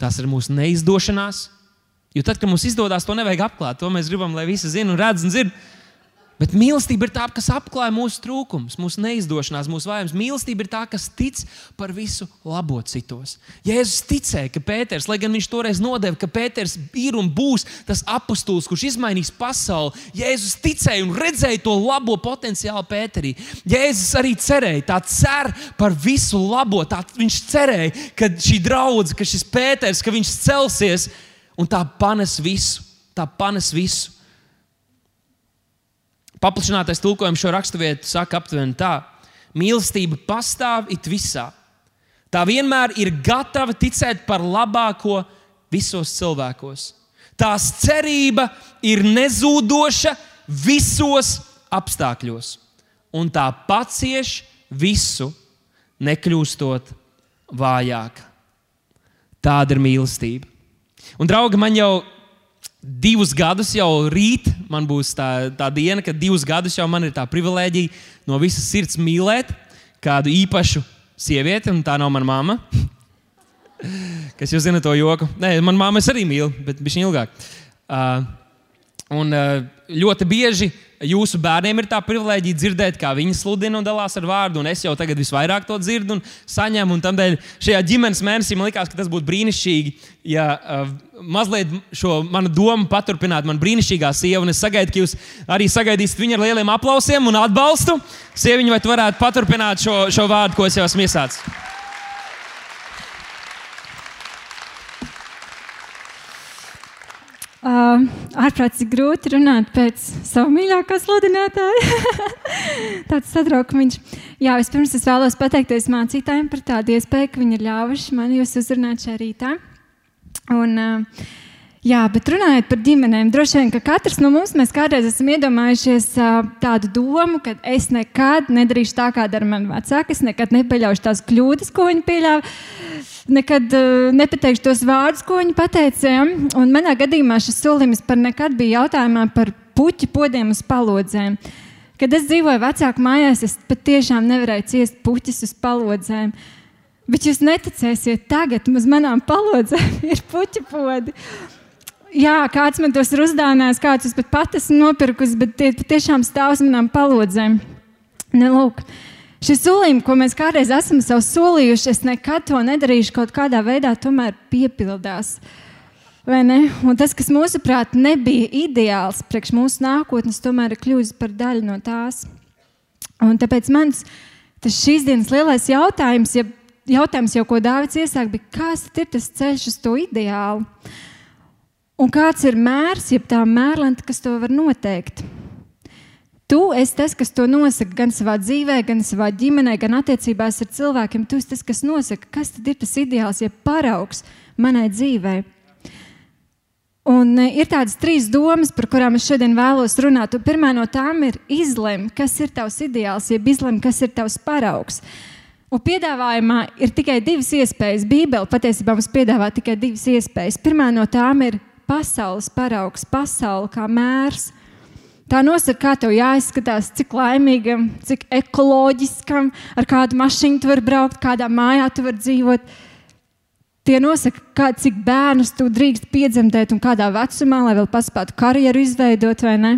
tās ir mūsu neizdošanās. Jo tad, kad mums izdodas, to nevajag apklāt. To mēs gribam, lai visi zinātu un redz un dzird. Bet mīlestība ir tā, kas apklāj mūsu trūkumus, mūsu neizdošanās, mūsu vājums. Mīlestība ir tā, kas tic par visu labo citos. Jēzus ticēja, ka Pēters, lai gan viņš toreiz nodeva, ka Pēters ir un būs tas apustulis, kurš izmainīs pasauli, Jēzus ticēja un redzēja to labo potenciālu Pēterī. Jēzus arī cerēja, tā cer par visu labo. Tā, viņš cerēja, ka šī draudzene, ka šis Pēters, ka viņš celsies un tā panes visu. Tā panes visu. Paplašinātais tulkojums šo raksturvietu saka aptuveni tā: mīlestība pastāv it visā. Tā vienmēr ir gatava ticēt par labāko visos cilvēkos. Tās cerība ir nezūdoša visos apstākļos, un tā pacieš visu, nekļūstot vājāka. Tāda ir mīlestība. Un, draugi, man jau divus gadus jau rīt, man būs tā, tā diena, kad divus gadus jau man ir tā privilēģija no visas sirds mīlēt kādu īpašu sievieti, un tā nav mana mamma. Kas jūs zinat to joku? Nē, manā māmā es arī mīlu, bet viņš ir ilgāk. Uh, un uh, ļoti bieži jūsu bērniem ir tā privilēģija dzirdēt, kā viņi sludina un dalās ar vārdu. Un es jau tagad visvairāk to dzirdu un saņemu. Un tādēļ šajā ģimenes mēnesī man likās, ka tas būtu brīnišķīgi, ja uh, mazliet šo manu domu paturpinātu. Man brīnišķīgā sieva, un es sagaidu, ka jūs arī sagaidīsiet viņu ar lieliem aplausiem un atbalstu. Sieviņa, vai tu varētu paturpināt šo, šo vārdu, ko es jau esmu iesācis? Uh, ārprātīgi grūti runāt pēc sava mīļākā sludinātāja. Tāds satraukums. Jā, vispirms es vēlos pateikties mācītājiem par tādu iespēju, ka viņi ir ļāvuši man jūs uzrunāt šajā rītā. Un, uh, Jā, bet runājot par ģimenēm, droši vien, ka katrs no mums kādreiz esam iedomājušies tādu domu, ka es nekad nedarīšu tā, kā dara mani vecāki. Es nekad nepieļaušu tās kļūdas, ko viņi pieļāva. Nekad uh, nepateikšu tos vārdus, ko viņi pateica. Un manā gadījumā šis solījums par nekad bija jautājumā par puķu podiem uz palodzēm. Kad es dzīvoju vecāku mājās, es patiešām nevarēju ciest puķus uz palodzēm. Bet jūs neticēsiet, tagad uz manām palodzēm ir puķu podi. Jā, kāds man tos ir uzdāvinājis, kāds es pat pati esmu nopirkusi, bet tie tiešām stāv uz manām palodzēm. Ne, lūk, šis solījums, ko mēs kādreiz esam sev solījuši, es nekad to nedarīšu, kaut kādā veidā tomēr piepildās. Un tas, kas mūsuprāt nebija ideāls priekš mūsu nākotnes, tomēr ir kļuvis par daļu no tās. Un tāpēc mans šīs dienas lielais jautājums, ja jautājums jau, ko Dārvids iesāk, bija, kas ir tas ceļš uz to ideālu? Un kāds ir mērs, jeb tā mērlente, kas to var noteikt? Tu esi tas, kas to nosaka gan savā dzīvē, gan savā ģimenē, gan attiecībās ar cilvēkiem. Tu esi tas, kas nosaka, kas ir tas ideāls, ja paraugs manai dzīvei. Un e, ir tādas trīs domas, par kurām es šodien vēlos runāt. Un pirmā no tām ir izlemt, kas ir tavs ideāls, jeb izlemt, kas ir tavs paraugs. Un piedāvājumā ir tikai divas iespējas. Bībele patiesībā mums piedāvā tikai divas iespējas. Pirmā no tām ir pasaules paraugs, pasaule kā mērs. Tā nosaka, kā tev jāizskatās, cik laimīgam, cik ekoloģiskam, ar kādu mašīnu tu vari braukt, kādā mājā tu vari dzīvot. Tie nosaka, kā, cik bērnus tu drīkst piedzemdēt un kādā vecumā, lai vēl paspētu karjeru izveidot, vai ne?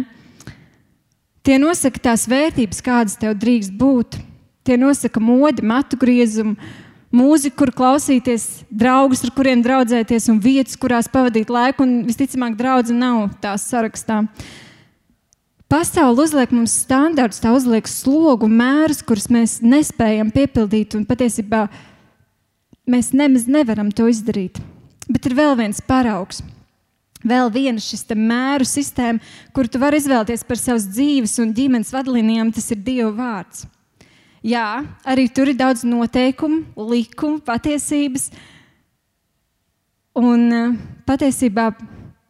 Tie nosaka tās vērtības, kādas tev drīkst būt. Tie nosaka modi, matu griezumu, mūziku, kur klausīties, draugus, ar kuriem draudzēties, un vietas, kurās pavadīt laiku. Un visticamāk, draudzene nav tās sarakstā. Pasaule uzliek mums standartus, tā uzliek slogu, mērus, kurus mēs nespējam piepildīt, un patiesībā mēs nemaz nevaram to izdarīt. Bet ir vēl viens paraugs. Vēl viena šis mēru sistēma, kur tu vari izvēlēties par savas dzīves un ģimenes vadlīnijām, tas ir Dieva vārds. Jā, arī tur ir daudz noteikumu, likumu, patiesības. Un eh, patiesībā,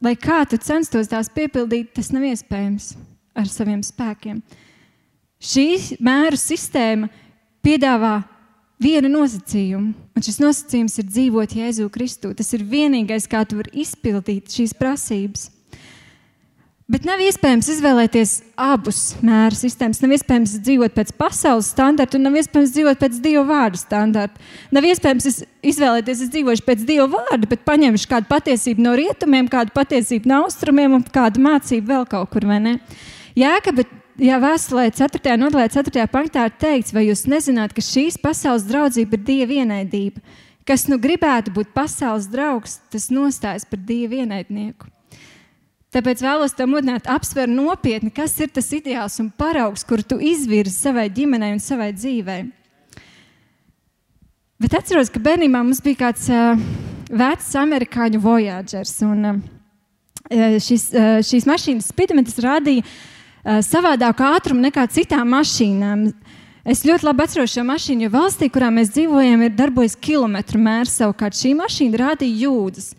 lai kā tu censtos tās piepildīt, tas nav iespējams ar saviem spēkiem. Šī mēru sistēma piedāvā vienu nosacījumu, un šis nosacījums ir dzīvot Jēzu Kristu. Tas ir vienīgais, kā tu vari izpildīt šīs prasības. Bet nav iespējams izvēlēties abus mēru sistēmas. Nav iespējams dzīvot pēc pasaules standarta, un nav iespējams dzīvot pēc divu vārdu standarta. Nav iespējams izvēlēties, es dzīvošu pēc divu vārdu, bet paņemšu kādu patiesību no rietumiem, kādu patiesību no austrumiem un kādu mācību vēl kaut kur. Jā, ka, bet Jā, vēstulē 4. nodaļā, 4. punktā ir teikts, vai jūs nezināt, ka šīs pasaules draudzība ir dieva vienaidība. Kas nu gribētu būt pasaules draugs, tas nostājas par dieva vienaidnieku. Tāpēc vēlos te mudināt, apsver nopietni, kas ir tas ideāls un paraugs, kur tu izvirzi savai ģimenei un savai dzīvei. Bet atceros, ka bērnībā mums bija kāds uh, vecs amerikāņu voyagers. Un, uh, šis, uh, šīs mašīnas spidometrs rādīja uh, savādāku ātrumu nekā citām mašīnām. Es ļoti labi atceros šo mašīnu, jo valstī, kurā mēs dzīvojam, ir darbojas kilometru mērs. Savukārt šī mašīna rādīja jūdzes.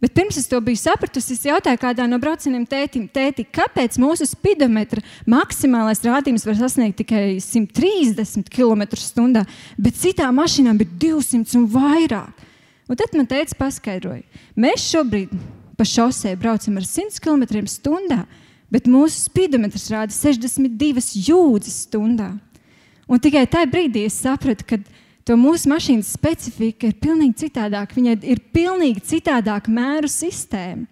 Bet pirms es to biju sapratusi, es jautāju kādā no braucieniem tētim, tēti, kāpēc mūsu spidometra maksimālais rādījums var sasniegt tikai 130 km/h, bet citām mašīnām ir 200 un vairāk. Un tad man teica, paskaidroja, mēs šobrīd pa šosei braucam ar 100 km/h, bet mūsu spidometrs rāda 62 jūdzes stundā. Un tikai tajā brīdī es sapratu, ka to mūsu mašīnas specifika ir pilnīgi citādāka. Viņai ir pilnīgi citādāka mēru sistēma.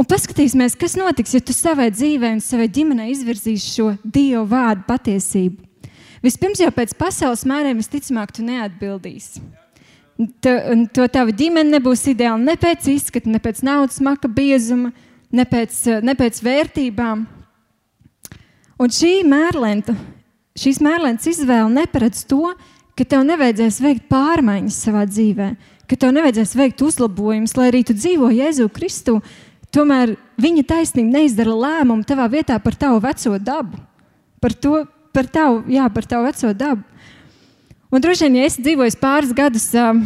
Un paskatīsimies, kas notiks, ja tu savai dzīvē un savai ģimenei izvirzīsi šo Dieva vārdu patiesību. Vispirms jau pēc pasaules mēriem visticamāk tu neatbildīsi. To, to tava ģimene nebūs ideāla ne pēc izskata, ne pēc naudas maka biezuma, ne pēc, ne pēc vērtībām. Un šī mērlenta šīs mērlēnas izvēle neparedz to, ka tev nevajadzēs veikt pārmaiņas savā dzīvē, ka tev nevajadzēs veikt uzlabojumus, lai arī tu dzīvo Jēzu Kristu. Tomēr viņa taisnība neizdara lēmumu tavā vietā par tavu veco dabu. Par to, par tavu, jā, par tavu veco dabu. Un droši vien, ja esi dzīvojis pāris gadus uh,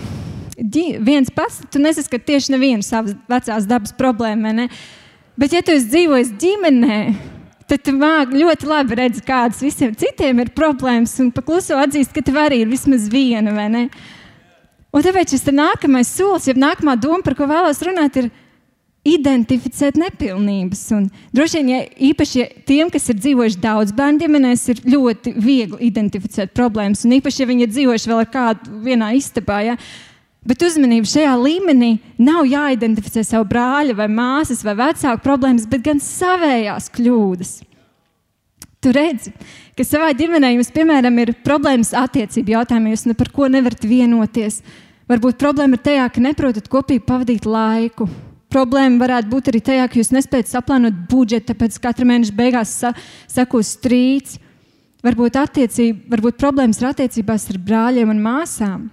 viens pats, tu nesaskati tieši nevienu savas vecās dabas problēmu. Ne? Bet, ja tu esi dzīvojis ģimenē, tad tu ļoti labi redzi, kādas visiem citiem ir problēmas, un pakluso atzīst, ka tev arī ir vismaz viena, vai ne? Un tāpēc šis nākamais solis, jeb nākamā doma, par ko vēlos runāt, ir identificēt nepilnības. Un droši vien, ja īpaši ja tiem, kas ir dzīvojuši daudz bērnu ģimenēs, ir ļoti viegli identificēt problēmas. Un īpaši, ja viņi ir dzīvojuši vēl ar kādu vienā istabā. Ja? Bet uzmanība šajā līmenī nav jāidentificē savu brāļa, vai māsas, vai vecāku problēmas, bet gan savējās kļūdas. Tu redzi, ka savā ģimenē jums, piemēram, ir problēmas attiecību jautājumā, jūs ne par ko nevarat vienoties. Varbūt problēma ir tajā, ka neprotat kopīgi pavadīt laiku. Problēma varētu būt arī tajā, ka jūs nespējat saplānot budžetu, tāpēc katra mēneša beigās sa sekos strīds. Varbūt, varbūt problēmas ir attiecībās ar brāļiem un māsām.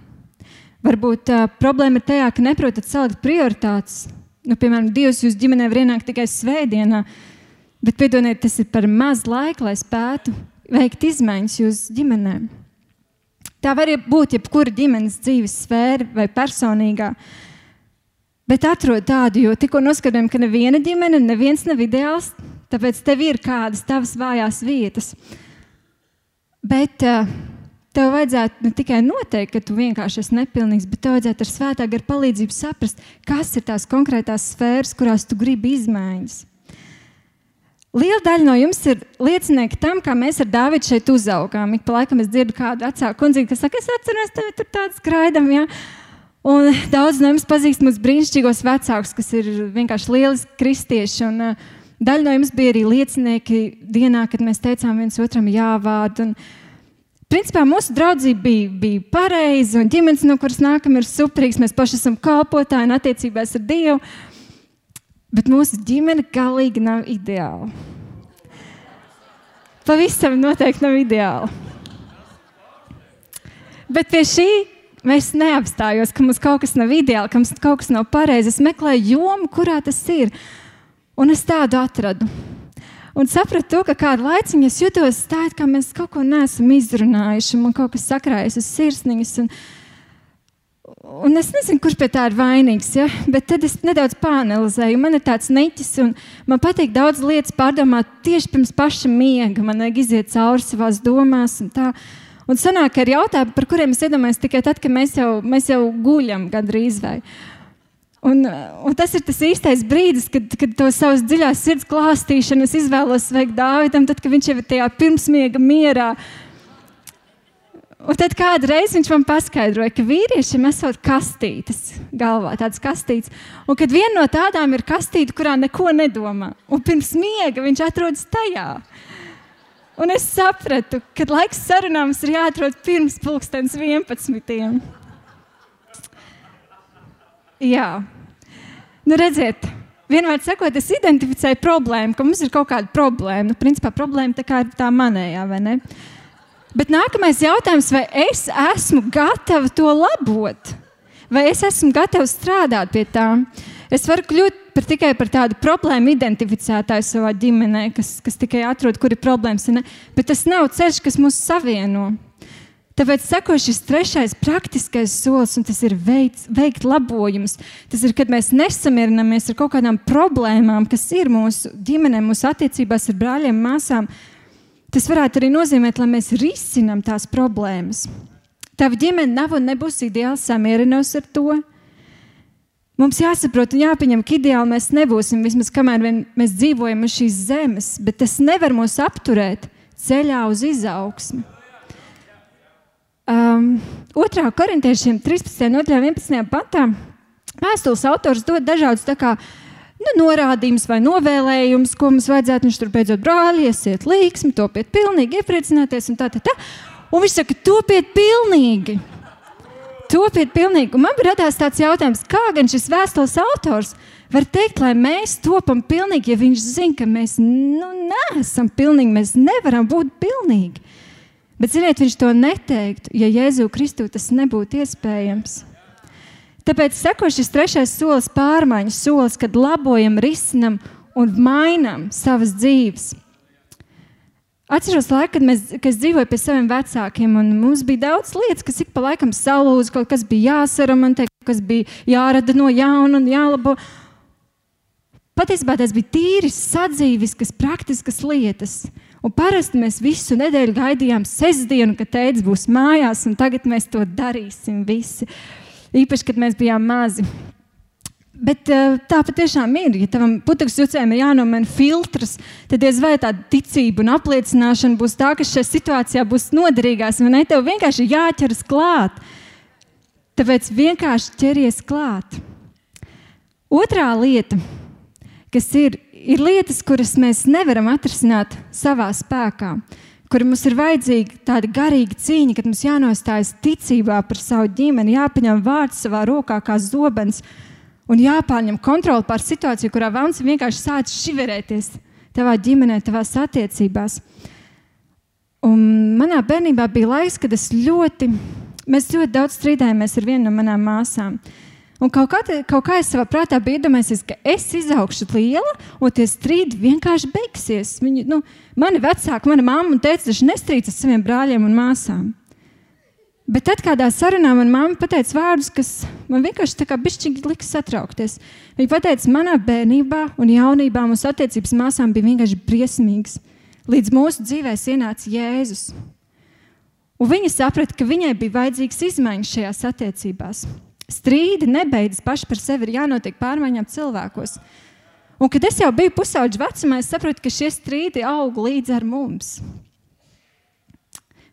Varbūt uh, problēma ir tajā, ka neprotat salikt prioritātes. Nu, piemēram, Dievs jūs ģimenē var ienākt tikai svētdienā, bet piedodiet, tas ir par maz laika, lai spētu veikt izmaiņas jūsu ģimenē. Tā var būt jebkura ģimenes dzīves sfēra vai personīgā. Bet atrod tādu, jo tikko noskatījām, ka neviena ģimene, neviens nav ideāls, tāpēc tev ir kādas tavas vājās vietas. Bet uh, Tev vajadzētu ne tikai noteikt, ka tu vienkārši esi nepilnīgs, bet tev vajadzētu ar svētā gara palīdzību saprast, kas ir tās konkrētās sfēras, kurās tu gribi izmaiņas. Liela daļa no jums ir liecinieki tam, kā mēs ar Dāvidu šeit uzaugām. Ik pa laikam es dzirdu kādu vecāku kundzi, kas saka, es atceros, tevi tur tāds skraidam. Ja? Un daudz no jums pazīst mūsu brīnišķīgos vecākus, kas ir vienkārši lieliski kristieši. Un, uh, daļa no jums bija arī liecinieki dienā, kad mēs teicām viens otram jāvārdu. Un, Principā mūsu draudzība bija, bija pareiza, un ģimenes, no kuras nākam, ir superīgs. Mēs paši esam kalpotāji un attiecībās ar Dievu. Bet mūsu ģimene galīgi nav ideāla. Pavisam noteikti nav ideāla. Bet pie šī mēs neapstājos, ka mums kaut kas nav ideāli, ka mums kaut kas nav pareizi. Es meklēju jomu, kurā tas ir. Un es tādu atradu. Un sapratu to, ka kādu laiciņu es jutos tā, it kā mēs kaut ko neesam izrunājuši, man kaut kas sakrājas uz sirsniņas. Un, un es nezinu, kurš pie tā ir vainīgs, ja? bet tad es nedaudz pāanalizēju. Man ir tāds niķis, un man patīk daudz lietas pārdomāt tieši pirms paša miega. Man vajag iziet cauri savās domās. Un tā. Un sanāk ar jautājumu, par kuriem es iedomājos tikai tad, kad mēs jau, mēs jau guļam gandrīz vai. Un, un tas ir tas īstais brīdis, kad, kad to savas dziļās sirds klāstīšanu es izvēlos veikt Dāvidam, tad, kad viņš jau ir tajā pirmsmiega mierā. Un tad kādreiz viņš man paskaidroja, ka vīriešiem esot kastītes galvā, tādas kastītes. Un kad viena no tādām ir kastīte, kurā neko nedomā, un pirms miega viņš atrodas tajā. Un es sapratu, ka laiks sarunām ir jāatrod pirms pulkstenes 11. Jā, nu redziet, vienmēr sakot, es identificēju problēmu, ka mums ir kaut kāda problēma. Nu, principā problēma tā kā ir tā manējā, vai ne? Bet nākamais jautājums, vai es esmu gatava to labot? Vai es esmu gatava strādāt pie tā? Es varu kļūt par tikai par tādu problēmu identificētāju savā ģimenē, kas, kas tikai atrod, kur ir problēmas. Bet tas nav ceļš, kas mūs savieno. Tāpēc seko šis trešais praktiskais solis, un tas ir veids, veikt labojumus. Tas ir, kad mēs nesamierinamies ar kaut kādām problēmām, kas ir mūsu ģimenē, mūsu attiecībās ar brāļiem, māsām. Tas varētu arī nozīmēt, lai mēs risinām tās problēmas. Tava ģimene nav un nebūs ideāli samierinājusi ar to. Mums jāsaprot un jāpieņem, ka ideāli mēs nebūsim vismaz kamēr mēs dzīvojam uz šīs zemes, bet tas nevar mūs apturēt ceļā uz izaugsmu. Um, 2. korintiešiem 13. un 11. pantā vēstules autors dod dažādus kā, nu, norādījumus vai novēlējumus, ko mums vajadzētu. Viņš tur beidzot brāli, iesiet līksmi, topiet pilnīgi, iepriecināties un tā, tā, tā. Un viņš saka, topiet pilnīgi. Topiet pilnīgi. Un man radās tāds jautājums, kā gan šis vēstules autors var teikt, lai mēs topam pilnīgi, ja viņš zina, ka mēs nu, neesam pilnīgi, mēs nevaram būt pilnīgi. Bet, ziniet, viņš to neteiktu, ja Jēzu Kristu tas nebūtu iespējams. Tāpēc seko šis trešais solis, pārmaiņas solis, kad labojam, risinam un mainām savas dzīves. Atceros laiku, kad, mēs, kad es dzīvoju pie saviem vecākiem, un mums bija daudz lietas, kas ik pa laikam salūza, kaut kas bija jāsaramantē, kas bija jārada no jauna un jālabo. Patiesībā tas bija tīras, sadzīviskas, praktiskas lietas. Un parasti mēs visu nedēļu gaidījām sestdienu, kad tēvs būs mājās, un tagad mēs to darīsim visi. Īpaši, kad mēs bijām mazi. Bet eh, tā patiešām ir. Ja tam putekļu jucējam ir jānomaina filtrs, tad diez vai tāda ticība un apliecināšana būs tā, kas šajā situācijā būs noderīgās. Vai ne? Tev vienkārši jāķeras klāt. Tāpēc vienkārši ķeries klāt. Otrā lieta, kas ir, ir lietas, kuras mēs nevaram atrisināt savā spēkā, kur mums ir vajadzīga tāda garīga cīņa, kad mums jānostājas ticībā par savu ģimeni, jāpaņem vārds savā rokā kā zobens un jāpārņem kontroli pār situāciju, kurā vēlams vienkārši sācis šiverēties tavā ģimenē, tavās attiecībās. Un manā bērnībā bija laiks, kad es ļoti, mēs ļoti daudz strīdējāmies ar vienu no manām māsām. Un kaut kā, kaut kā es savā prātā biju iedomājies, ka es izaugšu liela, un tie strīdi vienkārši beigsies. Viņi, nu, mani vecāki, mana mamma teica, taču nestrīdas ar saviem brāļiem un māsām. Bet tad kādā sarunā manā mamma pateica vārdus, kas man vienkārši tā kā bišķīgi lika satraukties. Viņa teica, manā bērnībā un jaunībā mūsu attiecības māsām bija vienkārši briesmīgas līdz mūsu dzīvēs ienāca Jēzus. Un viņa saprata, ka viņai bija vajadzīgs izmaiņas šajās attiecībās. Strīdi nebeidzas paši par sevi, ir jānotiek pārmaiņām cilvēkos. Un, kad es jau biju pusauģis vecumā, es sapratu, ka šie strīdi aug līdz ar mums.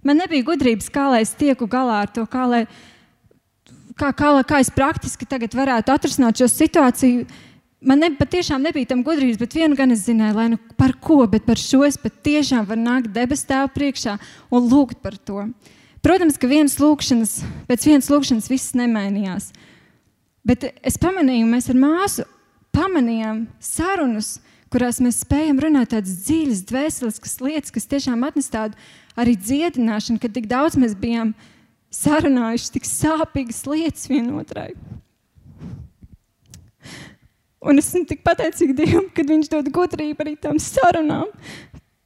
Man nebija gudrības, kā lai es tieku galā ar to, kā, lai, kā, kā, kā es praktiski varētu atrisināt šo situāciju Man ne, patiešām nebija tam gudrības, bet vienu gan es zināju, lai nu par ko, bet par šo es patiešām varu nākt debes tēvu priekšā un lūgt par to. Protams, ka vienas lūkšanas, pēc vienas lūkšanas viss nemainījās. Bet es pamanīju, mēs ar māsu pamanījām sarunas, kurās mēs spējam runāt tādas dziļas, dvēseliskas lietas, kas tiešām atnes tādu arī dziedināšanu, kad tik daudz mēs bijām sarunājuši tik sāpīgas lietas vienotrai. Un es esmu tik pateicīga Dievam, ka Viņš dod gudrību arī tam sarunām,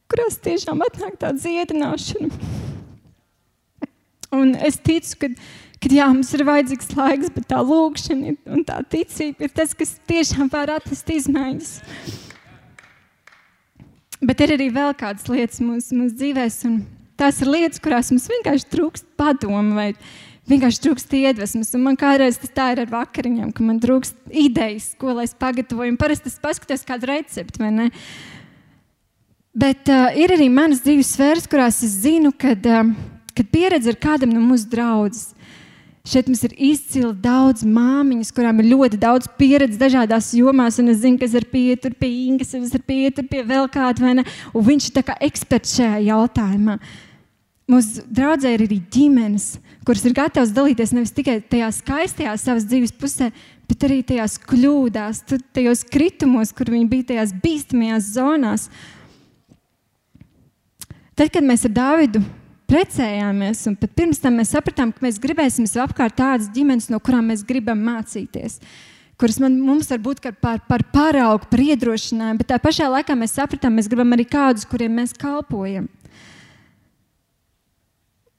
kurās tiešām atnāk tā dziedināšana. Un es ticu, ka, ka jā, mums ir vajadzīgs laiks, bet tā lūkšana un tā ticība ir tas, kas tiešām var atnest izmaiņas. Bet ir arī vēl kādas lietas mūsu, mūsu dzīvēm, un tās ir lietas, kurās mums vienkārši trūkst padomu vai vienkārši trūkst iedvesmas. Un man kādreiz tas tā ir ar vakariņām, ka man trūkst idejas, ko lai es pagatavoju. Parasti es paskatos kādu recepti, vai ne? Bet uh, ir arī manas dzīves sfēras, kurās es zinu, kad, uh, kad pieredze ir kādam no mūsu draugiem. Šeit mums ir izcili daudz māmiņas, kurām ir ļoti daudz pieredzes dažādās jomās. Es zinu, kas ir pietur pie Ingas, kas ir pietur pie vēl kāda, vai ne? Un viņš ir eksperts šajā jautājumā. Mūsu draudzē ir arī ģimenes, kuras ir gatavas dalīties nevis tikai tajā skaistajā savas dzīves pusē, bet arī tajās kļūdās, tajos kritumos, kur viņi bija tajās bīstamajās zonās. Tad, kad mēs ar Dāvidu precējāmies, un pirms tam mēs sapratām, ka mēs gribēsim sev apkārt tādas ģimenes, no kurām mēs gribam mācīties, kuras man, mums var būt par, par paraugu, par iedrošinājumu, bet tā pašā laikā mēs sapratām, mēs gribam arī kādus, kuriem mēs kalpojam.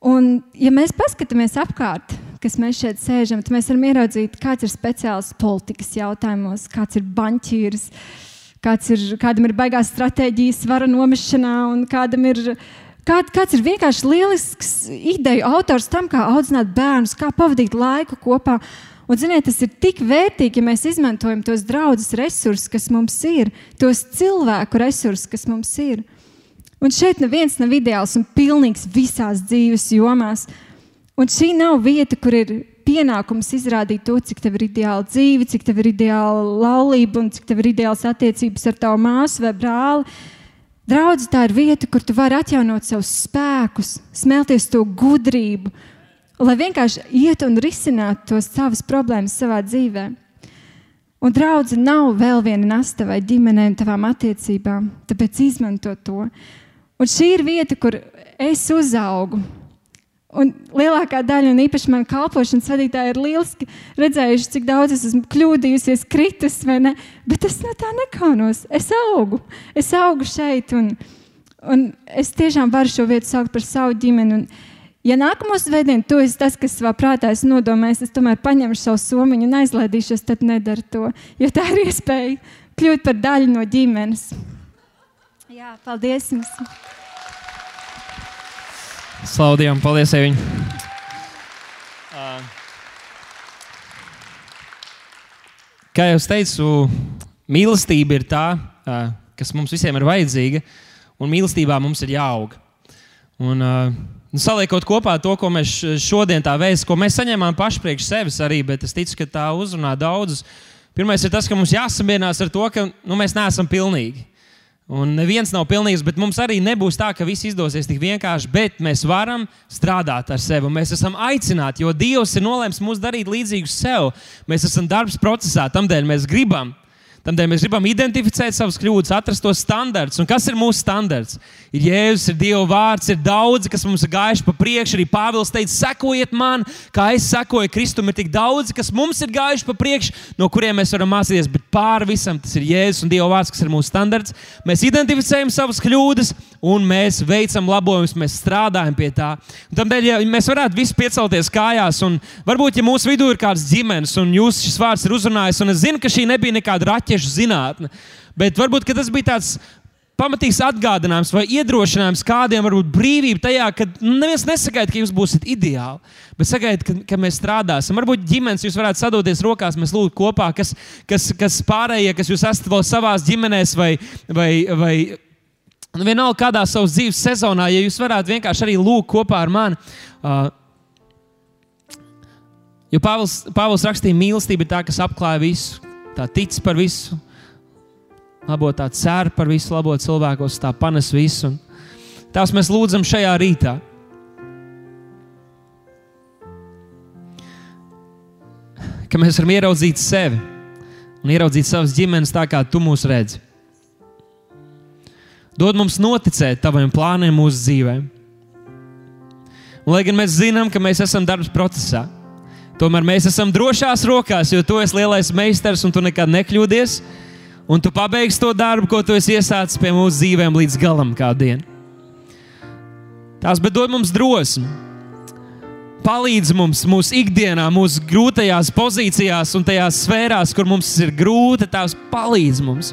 Un, ja mēs paskatāmies apkārt, kas mēs šeit sēžam, tad mēs varam ieraudzīt, kāds ir speciāls politikas jautājumos, kāds ir banķīrs, kāds ir, kādam ir baigās stratēģijas vara nomešanā, un kādam ir, kād, kāds ir vienkārši lielisks ideju autors tam, kā audzināt bērnus, kā pavadīt laiku kopā. Un, ziniet, tas ir tik vērtīgi, ja mēs izmantojam tos draugus resursus, kas mums ir, tos cilvēku resursus, kas mums ir. Un šeit neviens nav ideāls un pilnīgs visās dzīves jomās. Un šī nav vieta, kur ir pienākums izrādīt to, cik tev ir ideāla dzīve, cik tev ir ideāla laulība un cik tev ir ideāls attiecības ar tavu māsu vai brāli. Draudz, tā ir vieta, kur tu vari atjaunot savus spēkus, smelties to gudrību, lai vienkārši iet un risinātu tos savas problēmas savā dzīvē. Un draudzene nav vēl viena nasta vai ģimenei un tavām attiecībām, tāpēc izmanto to. Un šī ir vieta, kur es uzaugu. Un lielākā daļa, un īpaši manā kalpošanas vadītāja, ir lieliski redzējuši, cik daudz es esmu kļūdījusies, kritis? Bet es no tā nekaunos. Es augu. Es augu šeit, un, un es tiešām varu šo vietu saukt par savu ģimeni. Un, ja nākamos svētdienu tu esi tas, kas savā prātā ir nodomājis, es tomēr paņemšu savu somiņu un aizlaidīšos, tad nedara to. Jo tā ir iespēja kļūt par daļu no ģimenes. Jā, paldies jums! Slavu Dievam, paldies viņam! Kā jau teicu, mīlestība ir tā, kas mums visiem ir vajadzīga, un mīlestībā mums ir jāaug. Un, Un saliekot kopā to, ko mēs šodien tā vēstījām, ko mēs saņēmām paši priekš sevis arī, bet es ticu, ka tā uzrunā daudzus. Pirmais ir tas, ka mums jāsamierinās ar to, ka nu, mēs neesam pilnīgi. Un neviens nav pilnīgs, bet mums arī nebūs tā, ka viss izdosies tik vienkārši. Bet mēs varam strādāt ar sevi. Mēs esam aicināti, jo Dievs ir nolēmis mūs darīt līdzīgus sev. Mēs esam darbs procesā, tādēļ mēs gribam Tādēļ mēs gribam identificēt savas kļūdas, atrast tos standartus. Un kas ir mūsu standarts? Ir Jēzus, ir Dieva vārds, ir daudzi, kas mums ir gājuši pa priekšu. Arī Pāvils teica, sekojiet man, kā es sekoju Kristum. Ir tik daudzi, kas mums ir gājuši pa priekšu, no kuriem mēs varam mācīties. Bet pāri visam tas ir Jēzus un Dieva vārds, kas ir mūsu standarts. Mēs identificējam savas kļūdas un mēs veicam labojumus, mēs strādājam pie tā. Un tādēļ, ja mēs varētu visi piecelties kājās, varbūt, ja mūsu vidū ir kāds ģimenes, un jūs šis vārds ir uzrunājis, un es zinu, ka šī nebija nekāda raķeša raķešu zinātne. Bet varbūt tas bija tāds pamatīgs atgādinājums vai iedrošinājums kādiem, varbūt brīvība tajā, ka neviens nesagaida, ka jūs būsiet ideāli, bet sagaida, ka, ka mēs strādāsim. Varbūt ģimenes jūs varētu sadoties rokās, mēs lūgtu kopā, kas, kas, kas pārējie, kas jūs esat vēl savās ģimenēs vai, vai, vai nu, vienalga kādā savas dzīves sezonā, ja jūs varētu vienkārši arī lūgt kopā ar mani. Uh, Jo Pāvils, Pāvils rakstīja, mīlestība ir tā, kas apklāja visu tā tic par visu, labo tā cer par visu, labo cilvēkos, tā panes visu. Un tās mēs lūdzam šajā rītā. Ka mēs varam ieraudzīt sevi un ieraudzīt savas ģimenes tā, kā tu mūs redzi. Dod mums noticēt taviem plāniem mūsu dzīvēm. Un, lai gan mēs zinām, ka mēs esam darbs procesā, Tomēr mēs esam drošās rokās, jo tu esi lielais meistars un tu nekad nekļūdies. Un tu pabeigsi to darbu, ko tu esi iesācis pie mūsu dzīvēm līdz galam kādu dienu. Tās dod mums drosmi. Palīdz mums mūsu ikdienā, mūsu grūtajās pozīcijās un tajās sfērās, kur mums ir grūti, tās palīdz mums.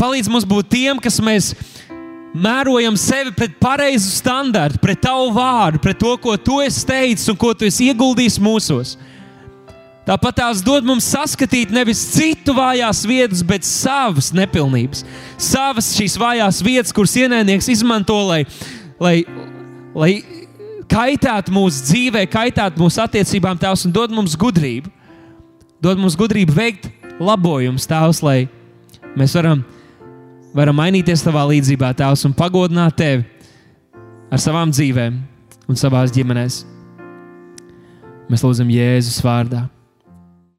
Palīdz mums būt tiem, kas mēs mērojam sevi pret pareizu standartu, pret tavu vārdu, pret to, ko tu esi teicis un ko tu esi ieguldījis mūsos. Tāpat tās dod mums saskatīt nevis citu vājās vietas, bet savas nepilnības, savas šīs vājās vietas, kuras ienaidnieks izmanto, lai, lai, lai kaitētu mūsu dzīvē, kaitētu mūsu attiecībām, tās un dod mums gudrību. Dod mums gudrību veikt labojumus, tās, lai mēs varam varam mainīties tavā līdzjūtībā, Tēvs, un pagodināt tevi ar savām dzīvēm un savās ģimenēs. Mēs lūdzam Jēzus vārdā.